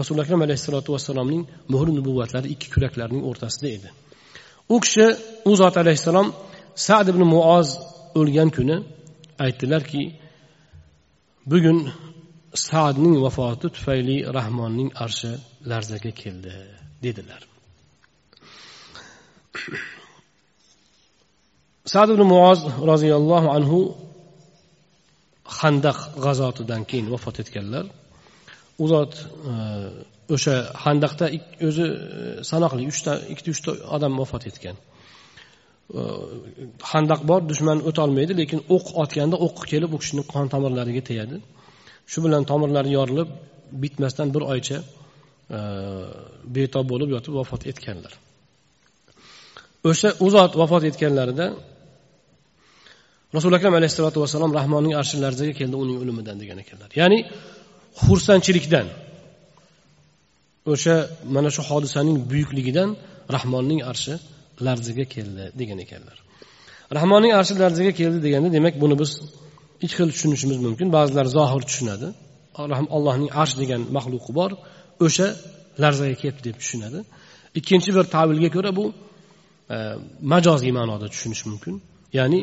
Speaker 1: Rasuli akram alayhissalotu vassalomning muhr nubuvvatlari ikki kuraklarining o'rtasida edi. U kishi u zot alayhissalom sad ibn muoz o'lgan kuni aytdilarki bugun sadning vafoti tufayli rahmonning arshi larzaga keldi dedilar. Sad ibn muoz roziyallohu anhu handaq g'azotidan keyin vafot etganlar. U zot e, o'sha handaqda o'zi e, sanoqli uchta ikkita uchta odam vafot etgan. Handaq bor dushman o'tolmaydi lekin o'q otganda o'q kelib u kishini qon tomirlariga tegadi. Shu bilan tomirlari yorilib bitmasdan bir oycha e, betob bo'lib yotib vafot etganlar. O'sha u zot vafot etganlarida rasuli akram alayhissalotu vassalom rahmonning arshi larzaga keldi uning o'limidan degan ekanlar. Ya'ni xursandchilikdan o'sha mana shu hodisaning buyukligidan rahmonning arshi larziga keldi degan ekanlar. Rahmonning arshi larzaga keldi deganda demak buni biz ikki xil tushunishimiz mumkin. Ba'zilar zohir tushunadi. Allohning arsh degan maxluqi bor o'sha larzaga kelibdi deb tushunadi. Ikkinchi bir tavilga ko'ra bu e, majoziy ma'noda tushunish mumkin. Ya'ni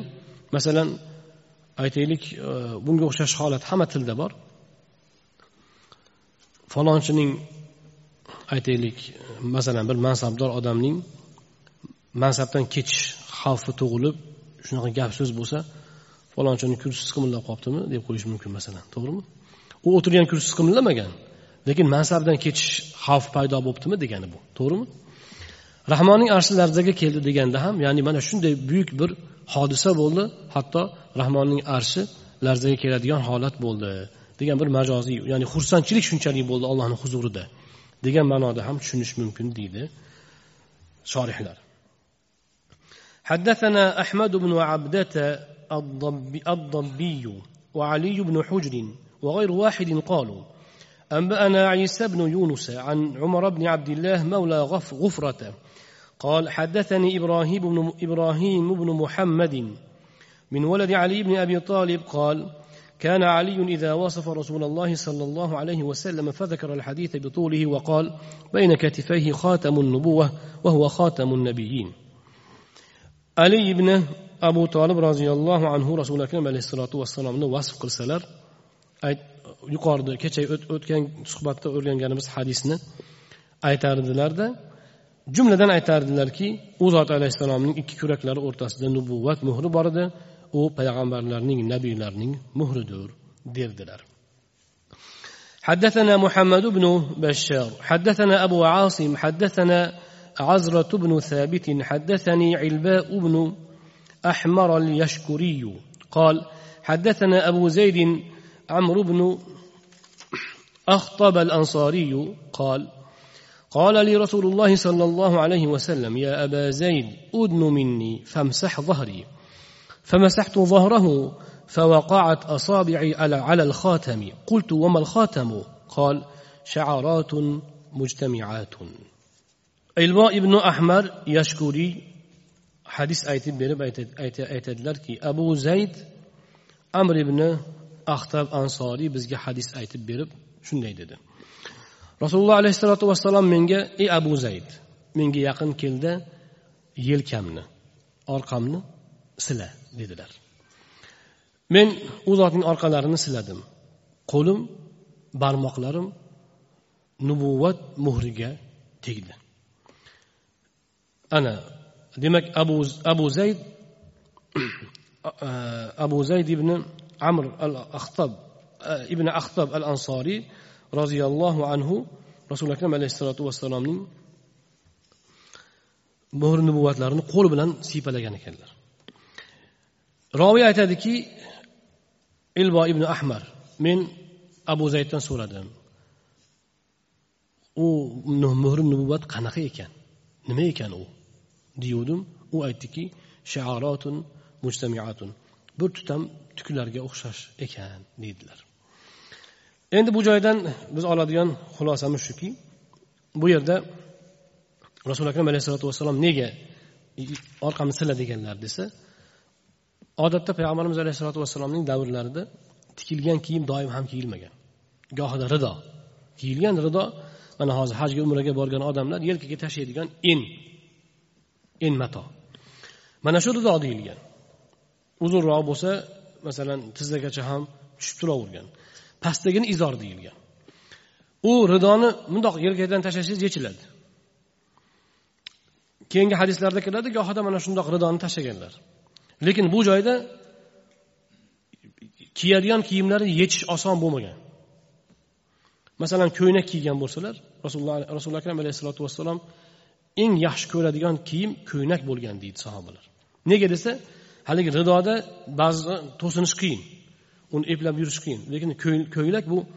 Speaker 1: masalan aytaylik e, bunga o'xshash holat hamma tilda bor. Falonchining aytaylik masalan bir mansabdor odamning mansabdan ketish xavfi tug'ilib shunaqa gap so'z bo'lsa falonchini kursisi qimillab qolibdimi deb qo'yish mumkin masalan to'g'rimi? U o'tirgan kursisi qimillamagan lekin mansabdan ketish xavf paydo bo'libdimi degani bu to'g'rimi? Rahmonning arshi larzaga keldi deganda ham ya'ni mana shunday buyuk bir hodisa bo'ldi hatto rahmonning arshi larzaga keladigan holat bo'ldi degan bir majoziy ya'ni xursandchilik shunchalik bo'ldi allohni huzurida degan ma'noda ham tushunish mumkin deydi shorihlar
Speaker 2: حدثنا أحمد بن عبدة الضبي, الضبي وعلي بن حجر وغير واحد قالوا أنبأنا عيسى بن يونس عن عمر بن عبد الله مولى غف غفرة قال حدثني إبراهيم بن, إبراهيم بن محمد من ولد علي بن أبي طالب قال كان علي إذا وصف رسول الله صلى الله عليه وسلم فذكر الحديث بطوله وقال بين كتفيه خاتم النبوة وهو خاتم النبيين. ali ibn abu tolib roziyallohu anhu rasuli akram alayhissalotu vassalomni vasf qilsalar yuqorida kecha o'tgan suhbatda o'rganganimiz hadisni aytardilarda jumladan aytardilarki u zot alayhissalomning ikki kuraklari o'rtasida nubuvvat muhri bor edi u payg'ambarlarning nabiylarning muhridir derdilar
Speaker 1: حدثنا محمد بن بشار حدثنا أبو عاصم حدثنا عزرة بن ثابت حدثني علباء بن أحمر اليشكري. قال حدثنا أبو زيد عمرو بن أخطب الأنصاري. قال قال لي رسول الله صلى الله عليه وسلم يا أبا زيد أدن مني فامسح ظهري. فمسحت ظهره فوقعت أصابعي على الخاتم. قلت وما الخاتم؟ قال شعرات مجتمعات.
Speaker 2: Ilvo ibn ahmar yashkuriy hadis aytib berib aytadilarki abu zayd amr ibn axtab ansoriy bizga hadis aytib berib shunday dedi. Rasululloh alayhissalotu vassalom menga ey abu zayd menga yaqin keldi yelkamni orqamni sila dedilar. Men u zotning orqalarini siladim. Qo'lim barmoqlarim nubuvvat muhriga tegdi. Ana demak abu abu zayd abu zayd ibn amr al axtob ibn axtob al ansoriy roziyallohu anhu rasuli akram alayhissalotu vassalomning mo'r nubuvatlarini qo'l bilan siypalagan ekanlar roviy aytadiki ilbo ibn ahmar men abu zayddan so'radim u muhr nubuvat qanaqa ekan nima ekan u? Deyuvdim u aytdiki shaarotun mujtamiatun. Bir tutam tuklarga o'xshash ekan deydilar. Endi bu joydan biz oladigan xulosamiz shuki bu yerda rasuli akram alayhisalotu vassalom nega orqamni sila deganlar desa odatda payg'ambarimiz alayhissalotu vassalomning davrlarida tikilgan kiyim doim ham kiyilmagan. Gohida rido. Kiyilgan rido mana hozir hajga umraga borgan odamlar yelkaga tashlaydigan in. In mato. Mana shu rido deyilgan. Uzunroq bo'lsa masalan tizzagacha ham tushib turavergan. Pastdagini izor deyilgan. U ridoni mundoq yelkadan tashlasangiz yechiladi. Keyingi hadislarda keladi gohida mana shundoq ridoni tashlaganlar. Lekin bu joyda kiyadigan kiyimlari yechish oson bo'lmagan. Masalan ko'ynak kiygan bo'lsalar rasululloh rasululloh akram alayhissalotu vassalom eng yaxshi ko'radigan kiyim ko'ynak bo'lgan deydi sahobalar. Nega desa haligi ridoda ba'zi to'sinish qiyin uni eplab yurish qiyin. Lekin ko'ylak bu e,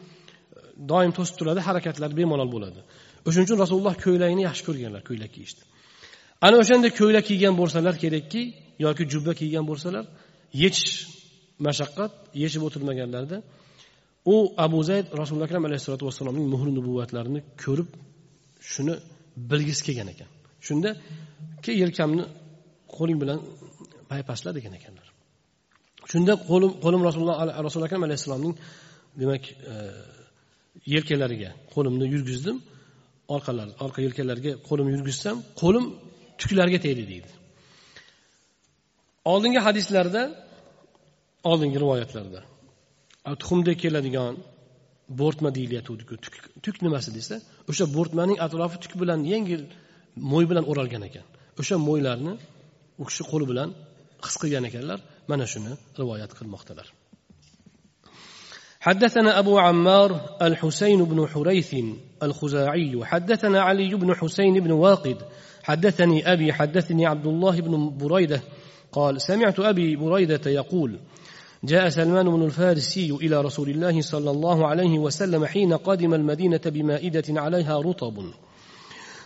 Speaker 2: doim to'sib turadi harakatlari bemalol bo'ladi. O'shaning uchun rasululloh ko'ylakni yaxshi ko'rganlar ko'ylak kiyishni. Ana o'shanday ko'ylak kiygan bo'lsalar kerakki yoki jubba kiygan bo'lsalar yechish mashaqqat yechib o'tirmaganlarida u abu zayd rasululloh akram alayhissalotu vassalomning muhri nubuvvatlarini ko'rib shuni bilgisi kelgan ekan. Shunda key yelkamni qo'ling bilan paypasla degan ekanlar. Shunda qo'lim qo'lim rasululloh rasululloh akram alayhissalomning demak e, yelkalariga qo'limni yurgizdim. Orqalari orqa yelkalariga qo'limni yurgizsam qo'lim tuklarga tegdi deydi. Oldingi hadislarda oldingi rivoyatlarda tuxumdek keladigan bo'rtma deyilayotgandiku tuk, tuk nimasi desa o'sha bo'rtmaning atrofi tuk bilan yengil mo'y bilan o'ralgan ekan o'sha mo'ylarni u kishi qo'li bilan his qilgan ekanlar mana shuni rivoyat qilmoqdalar
Speaker 1: حدثنا أبو عمار الحسين بن حريث الخزاعي حدثنا علي بن حسين بن واقد حدثني أبي حدثني عبد الله بن بريدة قال سمعت أبي بريدة يقول جاء سلمان بن الفارسي إلى رسول الله صلى الله عليه وسلم حين قدم المدينة بمائدة عليها رطب.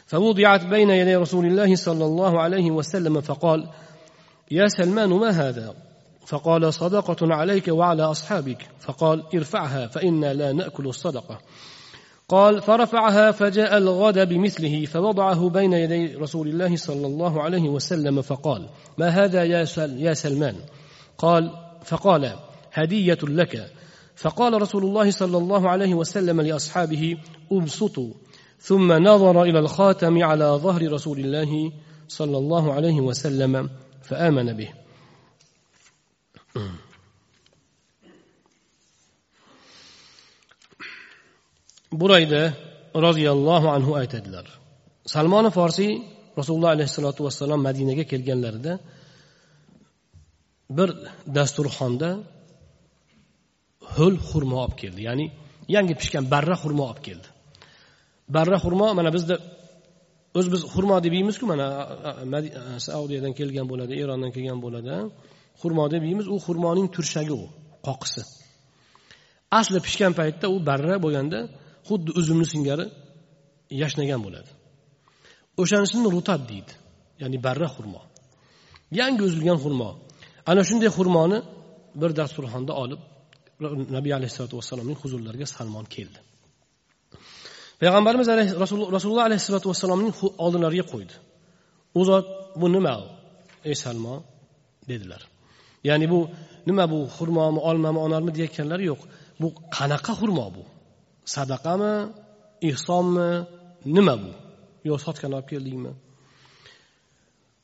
Speaker 1: فوضعت بين يدي رسول الله صلى الله عليه وسلم فقال يا سلمان ما هذا؟ فقال صدقة عليك وعلى أصحابك. فقال ارفعها فإنا لا نأكل الصدقة. قال فرفعها فجاء الغد بمثله فوضعه بين يدي رسول الله صلى الله عليه وسلم فقال ما هذا يا, يا سلمان؟ قال فقال هدية لك. فقال رسول الله صلى الله عليه وسلم لأصحابه ابسطوا ثم نظر إلى الخاتم على ظهر رسول الله صلى الله عليه وسلم فآمن به.
Speaker 2: burayda roziyallohu anhu aytadilar salmoni forsiy rasululloh alayhissalotu vassalom madinaga kelganlarida bir dasturxonda ho'l xurmo olib keldi. Ya'ni yangi pishgan barra xurmo olib keldi. Barra xurmo mana bizda o'zi biz xurmo deb yeymizku mana saudiyadan kelgan bo'ladi erondan kelgan bo'ladi. Xurmo deb yeymiz. U xurmoning turshagi u qoqisi. Asli pishgan paytda u barra bo'lganda xuddi uzumni singari yashnagan bo'ladi. O'shanisini rutab deydi. Ya'ni barra xurmo yangi uzilgan xurmo ana shunday xurmoni bir dasturxonda olib nabiy alayhissalotu vassalomning huzurlariga salmon keldi. Payg'ambarimiz rasululloh alayhissalotu vassalomning oldilariga qo'ydi. U zot bu nima ey salmon dedilar. Ya'ni bu nima bu xurmomi olmami onarmi deyayotganlari yo'q. Bu qanaqa xurmo bu? Sadaqami ehsonmi nima bu? Yo sotgan olib keldingmi?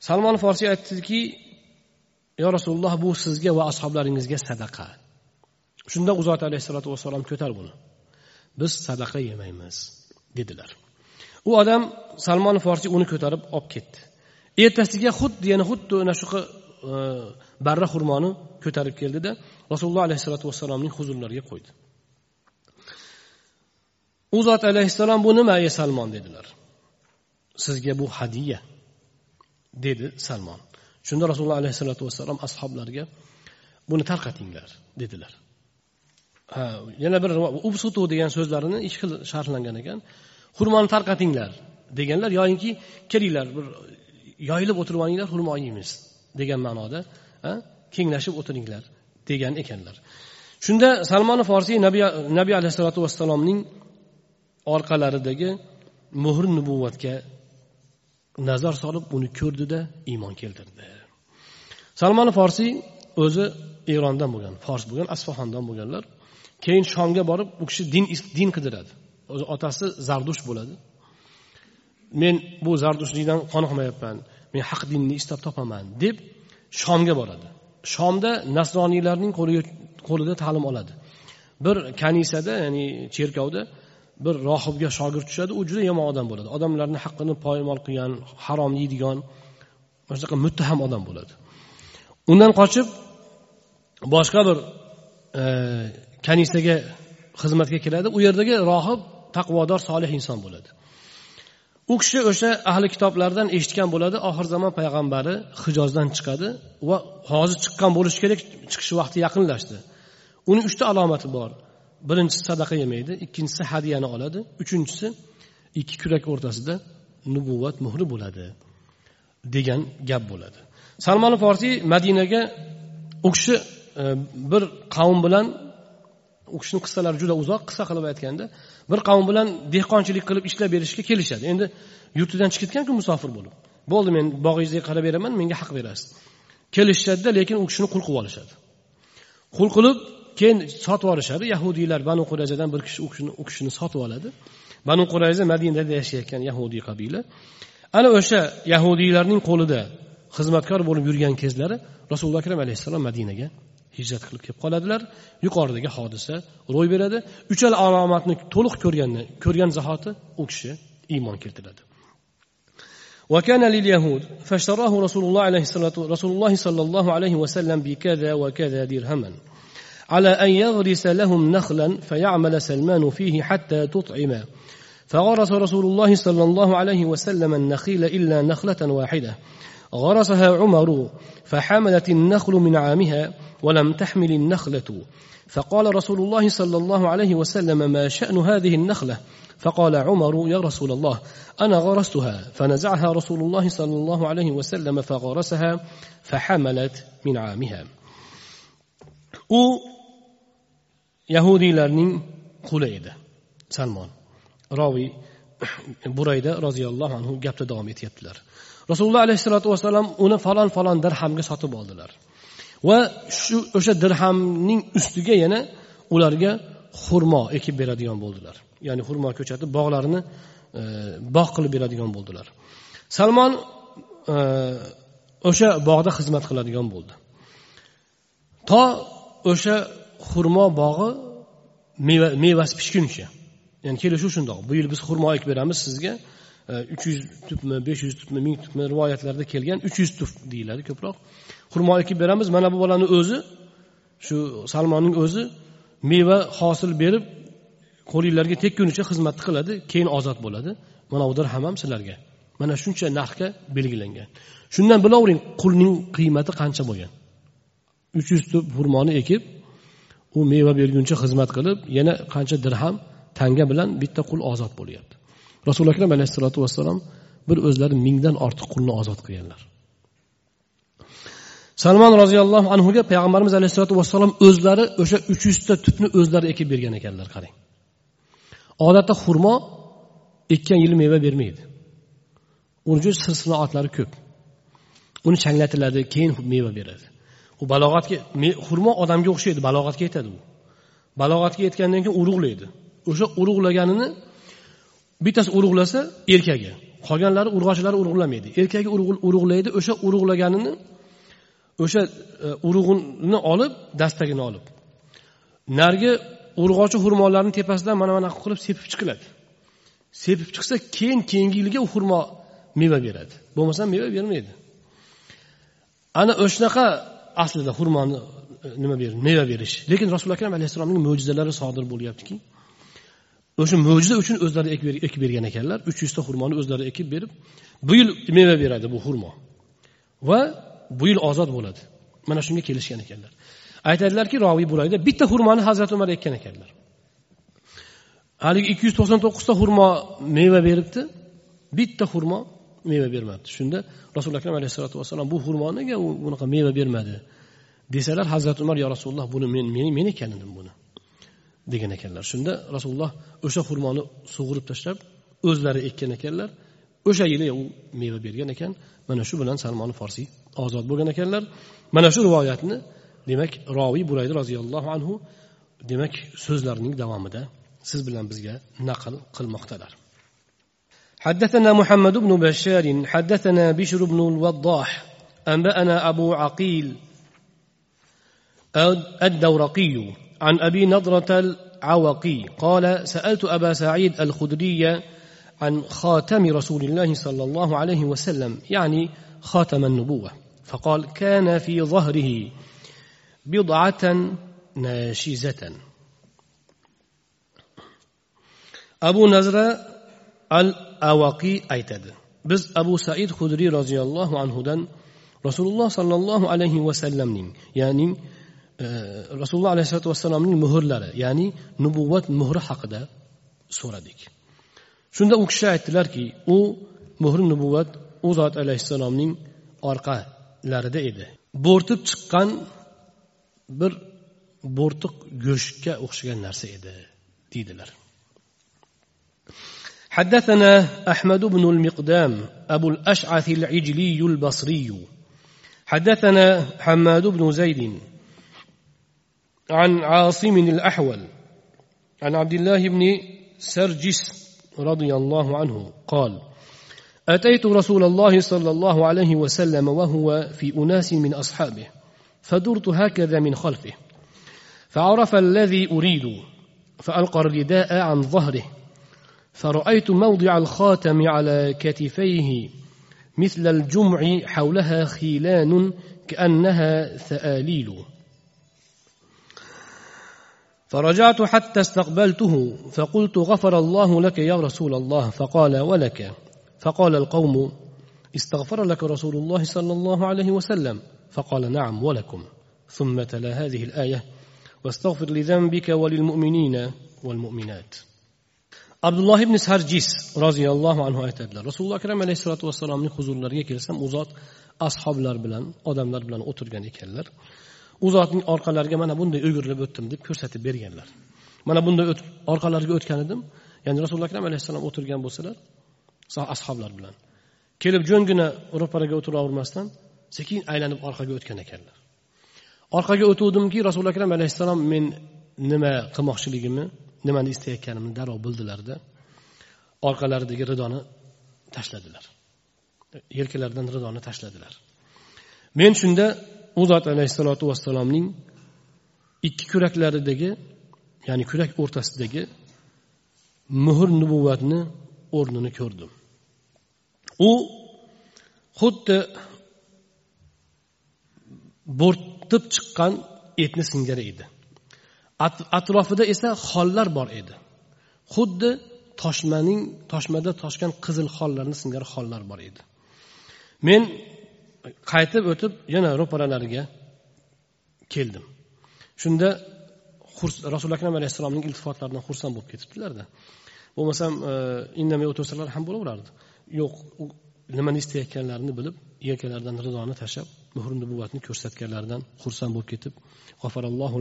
Speaker 2: Salmon forsiy aytdiki yo rasululloh bu sizga va ashoblaringizga sadaqa. Shunda u zot alayhissalotu vassalom ko'tar buni. Biz sadaqa yemaymiz dedilar. U odam salmon forsiy uni ko'tarib olib ketdi. Ertasiga xuddi yana xuddi ana shu e, barra xurmoni ko'tarib keldida rasululloh alayhissalotu vassalomning huzurlariga qo'ydi. U zot alayhissalom bu nima ey salmon? dedilar. Sizga bu hadiya dedi salmon. Shunda rasululloh alayhissalotu vassalom ashoblarga buni tarqatinglar dedilar. Ha yana bir ubsutu degan so'zlarini ikki xil sharhlangan ekan. Xurmoni tarqatinglar deganlar yoyinki kelinglar bir yoyilib o'tirib olinglar xurmo yeymiz degan ma'noda kenglashib o'tiringlar degan ekanlar. Shunda salmoni forsiy nabiy nabiy alayhissalotu vassalomning orqalaridagi muhr nubuvvatga nazar solib uni ko'rdida iymon keltirdi. Salmon forsiy o'zi erondan bo'lgan fors bo'lgan asfaxondan bo'lganlar. Keyin shomga borib u kishi din din qidiradi. O'zi otasi zardush bo'ladi. Men bu zardushlikdan qoniqmayapman men haq dinni istab topaman deb shomga boradi. Shomda nasroniylarning qo'lida ta'lim oladi. Bir kanisada ya'ni cherkovda bir rohibga shogird tushadi u juda yomon odam bo'ladi. Odamlarni haqqini poymol qilgan harom yeydigan mana shunaqa muttaham odam bo'ladi. Undan qochib boshqa bir e, kanisaga xizmatga keladi. U yerdagi rohib taqvodor solih inson bo'ladi. U kishi o'sha ahli kitoblardan eshitgan bo'ladi. Oxir zamon payg'ambari hijozdan chiqadi va hozir chiqqan bo'lishi kerak chiqish vaqti yaqinlashdi. Uni uchta alomati bor. Birinchisi sadaqa yemaydi ikkinchisi hadyani oladi uchinchisi ikki kurak o'rtasida nubuvvat muhri bo'ladi degan gap bo'ladi. Salmon forsiy madinaga u kishi e, bir qavm bilan u kishini qissalari juda uzoq qissa qilib aytganda bir qavm bilan dehqonchilik qilib ishlab berishga kelishadi. Endi yurtidan chiqib ketganku musofir bo'lib. Bo'ldi men bog'ingizga qarab beraman menga haq berasiz. Kelishishadida lekin u kishini qul qilib olishadi. Qul qilib keyin sotib yuborishadi yahudiylar banu qurajadan bir kishi u kishini u kishini sotib oladi. Banu qurayza madinada yashayotgan yahudiy qabila. Ana o'sha yahudiylarning qo'lida xizmatkor bo'lib yurgan kezlari rasululloh akram alayhissalom madinaga hijrat qilib kelib qoladilar yuqoridagi hodisa ro'y beradi uchala alomatni to'liq ko'rgandan ko'rgan zahoti u kishi iymon keltiradi وكان لليهود فاشتراه رسول الله عليه الصلاة رسول الله صلى الله عليه وسلم بكذا وكذا درهما على أن يغرس لهم نخلا فيعمل سلمان فيه حتى تطعم فغرس رسول الله صلى الله عليه وسلم النخيل إلا نخلة واحدة غرسها عمر فحملت النخل من عامها ولم تحمل النخلة. فقال رسول الله صلى الله عليه وسلم ما شأن هذه النخلة؟ فقال عمر يا رسول الله أنا غرستها. فنزعها رسول الله صلى الله عليه وسلم فغرسها فحملت من عامها. U yahudiylarning quli edi salmon. Roviy burayda roziyallohu anhu gapda davom etyaptilar. Rasululloh alayhissalotu vassalam uni falon falon dirhamga sotib oldilar. Va shu o'sha dirhamning ustiga yana ularga xurmo ekib beradigan bo'ldilar. Ya'ni xurmo ko'chatib bog'larini e, bog' qilib beradigan bo'ldilar. Salmon e, o'sha bog'da xizmat qiladigan bo'ldi. To o'sha xurmo bog'i mevasi pishguncha ya'ni kelishuv shundoq. Bu yil biz xurmo ekib beramiz sizga. E, uch yuz tupmi besh yuz tupmi ming tupmi rivoyatlarda kelgan uch yuz tup deyiladi ko'proq. Xurmo ekib beramiz. Mana bu bolani o'zi shu salmonning o'zi meva hosil berib qo'linglarga tekkunicha xizmat qiladi keyin ozod bo'ladi. Mana bu dirham ham sizlarga. Mana shuncha narxga belgilangan. Shundan bilavering qulning qiymati qancha bo'lgan? uch yuz tup xurmoni ekib u meva berguncha xizmat qilib yana qancha dirham tanga bilan bitta qul ozod bo'lyapti. Rasuli akram alayhissalotu vassalom bir o'zlari mingdan ortiq qulni ozod qilganlar. Salmon roziyallohu anhuga payg'ambarimiz alayhissalotu vassalom o'zlari o'sha uch yuzta tutni o'zlari ekib bergan ekanlar qarang. Odatda xurmo ekkan yili meva bermaydi. Uni uchun sir sinoatlari ko'p. Uni changlatiladi keyin meva beradi. U balog'atga xurmo odamga o'xshaydi balog'atga yetadi u. Balog'atga yetgandan keyin urug'laydi. O'sha urug'laganini bittasi urug'lasa erkagi. Qolganlari urg'ochilari urug'lamaydi. Erkagi urug'laydi o'sha urug'laganini o'sha e, urug'ini olib dastagini olib. Narigi urg'ochi xurmolarni tepasidan mana bunaqa qilib sepib chiqiladi. Sepib chiqsa keyin keyingi yilga u xurmo meva beradi. Bo'lmasa meva bermaydi. Ana o'shanaqa aslida xurmoni e, nima ber meva berish. Lekin rasululo akram alayhissalomning mo'jizalari sodir bo'lyaptiki o'sha mo'jiza uchun o'zlari ekib bergan ekanlar. Uch yuzta xurmoni o'zlari ekib berib bu yil meva beradi bu xurmo. Va bu yil ozod bo'ladi. Mana shunga kelishgan ekanlar. Aytadilarki roviy bulayda bitta xurmoni hazrati umar ekkan ekanlar. Haligi ikki yuz to'qson to'qqizta xurmo meva beribdi. Bitta xurmo meva bermabdi. Shunda rasuli akram alayhissalotu vassalom bu xurmo nega u bunaqa meva bermadi. Desalar hazrati umar yo rasululloh buni men men ekan edim buni. degan ekanlar shunda rasululloh o'sha xurmoni sug'urib tashlab o'zlari ekkan ekanlar o'sha yili u meva bergan ekan mana shu bilan salmoni forsiy ozod bo'lgan ekanlar mana shu rivoyatni demak roviy buraydi roziyallohu anhu demak so'zlarining davomida siz bilan bizga naql qilmoqdalar حدثنا محمد بن بشار حدثنا بشر بن الوضاح أنبأنا أبو عقيل الدورقي عن أبي نضرة العوقي قال سألت أبا سعيد الخدري عن خاتم رسول الله صلى الله عليه وسلم يعني خاتم النبوة فقال كان في ظهره بضعة ناشزة. nazra al avaqiy aytadi biz abu said hudriy roziyallohu anhudan rasululloh sollallohu alayhi vasallamning ya'ni rasululloh alayhisalotu vassalomning muhrlari ya'ni nubuvvat muhri haqida so'radik shunda u kishi aytdilarki u muhri nubuvvat u zot alayhissalomning orqalarida edi bo'rtib chiqqan bir bo'rtiq go'shtga o'xshagan narsa edi deydilar حدثنا أحمد بن المقدام أبو الأشعث العجلي البصري حدثنا حماد بن زيد عن عاصم الأحول عن عبد الله بن سرجس رضي الله عنه قال أتيت رسول الله صلى الله عليه وسلم وهو في أناس من أصحابه فدرت هكذا من خلفه فعرف الذي أريد فألقى الرداء عن ظهره فرأيت موضع الخاتم على كتفيه مثل الجمع حولها خيلان كأنها ثآليل. فرجعت حتى استقبلته فقلت غفر الله لك يا رسول الله. فقال ولك. فقال القوم استغفر لك رسول الله صلى الله عليه وسلم. فقال نعم ولكم. ثم تلا هذه الآية واستغفر لذنبك وللمؤمنين والمؤمنات. عبد الله بن سهرجيس رضي الله عنه أتدل رسول الله كرم عليه الصلاة والسلام من خزور لرية كرسم أصحاب لربلان أدم لربلان أترغان إكلر u zotning orqalariga mana bunday o'girilib o'tdim deb ko'rsatib berganlar. Mana bunday orqalariga o'tgan edim. Ya'ni rasululloh akram alayhissalom o'tirgan bo'lsalar ashoblar bilan. Kelib jo'ngina ro'paraga o'tiravermasdan sekin aylanib orqaga o'tgan ekanlar. Orqaga o'tuvdimki rasululloh akram alayhissalom men nima qilmoqchiligimni nimani istayotganimni darrov bildilarda orqalaridagi ridoni tashladilar. Yelkalaridan ridoni tashladilar. Men shunda u zot alayhissalotu vassalomning ikki kuraklaridagi ya'ni kurak o'rtasidagi muhr nubuvvatni o'rnini ko'rdim. U xuddi bo'rtib chiqqan etni singari edi. Atrofida esa xollar bor edi. Xuddi toshmaning toshmada toshgan qizil xollarni singari xollar bor edi. Men qaytib o'tib yana ro'paralariga keldim. Shunda rasuli akram alayhissalomning iltifotlaridan xursand bo'lib ketibdilarda. Bo'lmasam e, indamay o'tirsalar ham bo'laverardi. Yo'q nimani istayotganlarini bilib yelkalaridan ridoni tashlab muhr nubuvatni ko'rsatganlaridan xursand bo'lib ketib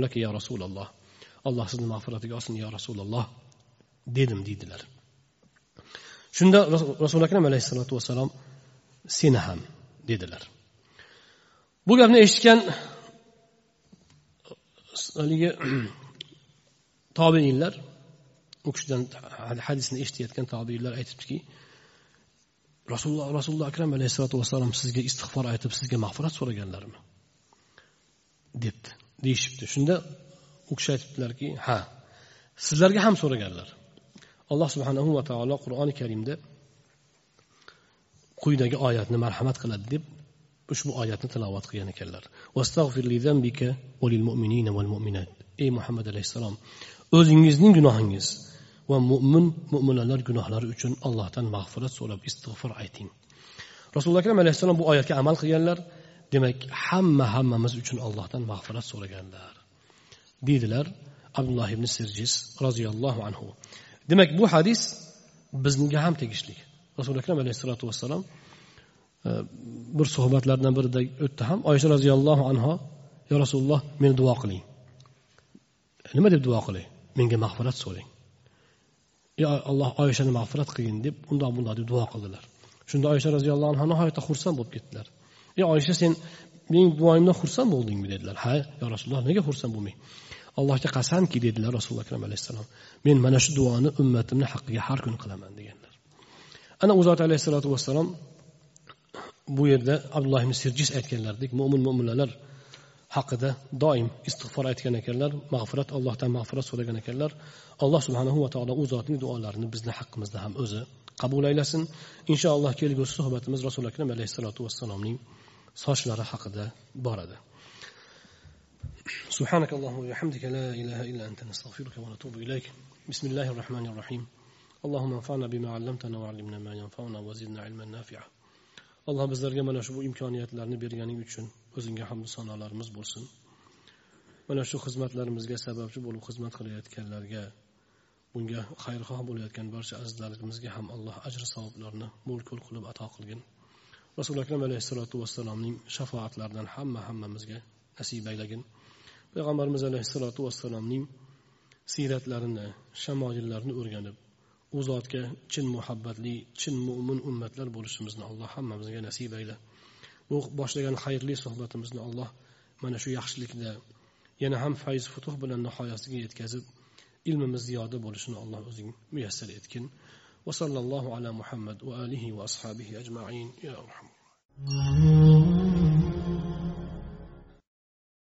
Speaker 2: laka ya rasululloh alloh sizni mag'firatiga olsin yo rasululloh dedim deydilar. Shunda rasuli akram alayhissalotu vassalom seni ham dedilar. Bu gapni eshitgan haligi tobeinlar u kishidan hadisni eshitayotgan tobeinlar aytibdiki rasululloh rasululloh akram alayhissalotu vassalom sizga istig'for aytib sizga mag'firat so'raganlarmi? Debdi. Deyishibdi. Shunda u kishi aytibdilarki ha sizlarga ham so'raganlar. Alloh subhanahu va taolo qur'oni karimda quyidagi oyatni marhamat qiladi deb ushbu oyatni tilovat qilgan ekanlar. Ey muhammad alayhissalom o'zingizning gunohingiz va mo'min mo'minalar gunohlari uchun allohdan mag'firat so'rab istig'for ayting. Rasululloh akram alayhissalom bu oyatga amal qilganlar demak hamma hammamiz uchun allohdan mag'firat so'raganlar deydilar abdulloh ibn sirjis roziyallohu anhu. Demak bu hadis bizniga ham tegishli. Rasuli akram alayhissalotu vassalom e, bir suhbatlardan birida o'tdi ham oysha roziyallohu anhu yo rasululloh meni duo qiling. E, nima deb duo qilay? Menga mag'firat so'rang. Yo alloh oyishani mag'firat qilgin deb undoq bundoq deb duo qildilar. Shunda oysha roziyallohu anhu nihoyatda xursand bo'lib ketdilar. Ey oysha sen mening duoyimdan xursand bo'ldingmi? dedilar. Ha yo rasululloh nega xursand bo'lmang? Allohga qasamki dedilar rasululloh akram alayhissalom men mana shu duoni ummatimni haqqiga har kuni qilaman deganlar. ana u zot alayhissalotu vassalom bu yerda abdulloh ibn sirjis aytganlaridek mo'min mo'minalar haqida doim istig'for aytgan ekanlar mag'firat allohdan mag'firat so'ragan ekanlar alloh subhanahu va taolo u zotning duolarini bizni haqqimizda ham o'zi qabul aylasin inshaalloh kelgusi suhbatimiz rasuli akram alayhissalotu vassalomning sochlari haqida boradi سبحانك اللهم وبحمدك لا إله إلا أنت نستغفرك ونتوب إليك بسم الله الرحمن الرحيم
Speaker 1: allohu anfa'na bima allamtana va allimna ma yanfa'una va zidna alloh bizlarga mana shu bu imkoniyatlarni berganing uchun o'zingga hamdu sanolarimiz bo'lsin. Mana shu xizmatlarimizga sababchi bo'lib xizmat qilayotganlarga bunga xayrixoh bo'layotgan barcha azizlarimizga ham alloh ajr savoblarni mo'l ko'l qilib ato qilgin. Rasuli akram alayhissalotu vassalomning shafoatlaridan hamma hammamizga nasib aylagin. Payg'ambarimiz alayhissalotu vassalomning siyratlarini shamoyillarini o'rganib u zotga chin muhabbatli chin mo'min ummatlar bo'lishimizni alloh hammamizga nasib ayla. Bu boshlagan xayrli suhbatimizni alloh mana shu yaxshilikda yana ham fayz futuh bilan nihoyasiga yetkazib ilmimiz ziyoda bo'lishini alloh o'zing muyassar etgin. Va sallallohu ala muhammad va alihi va ashabihi ajmain. Ya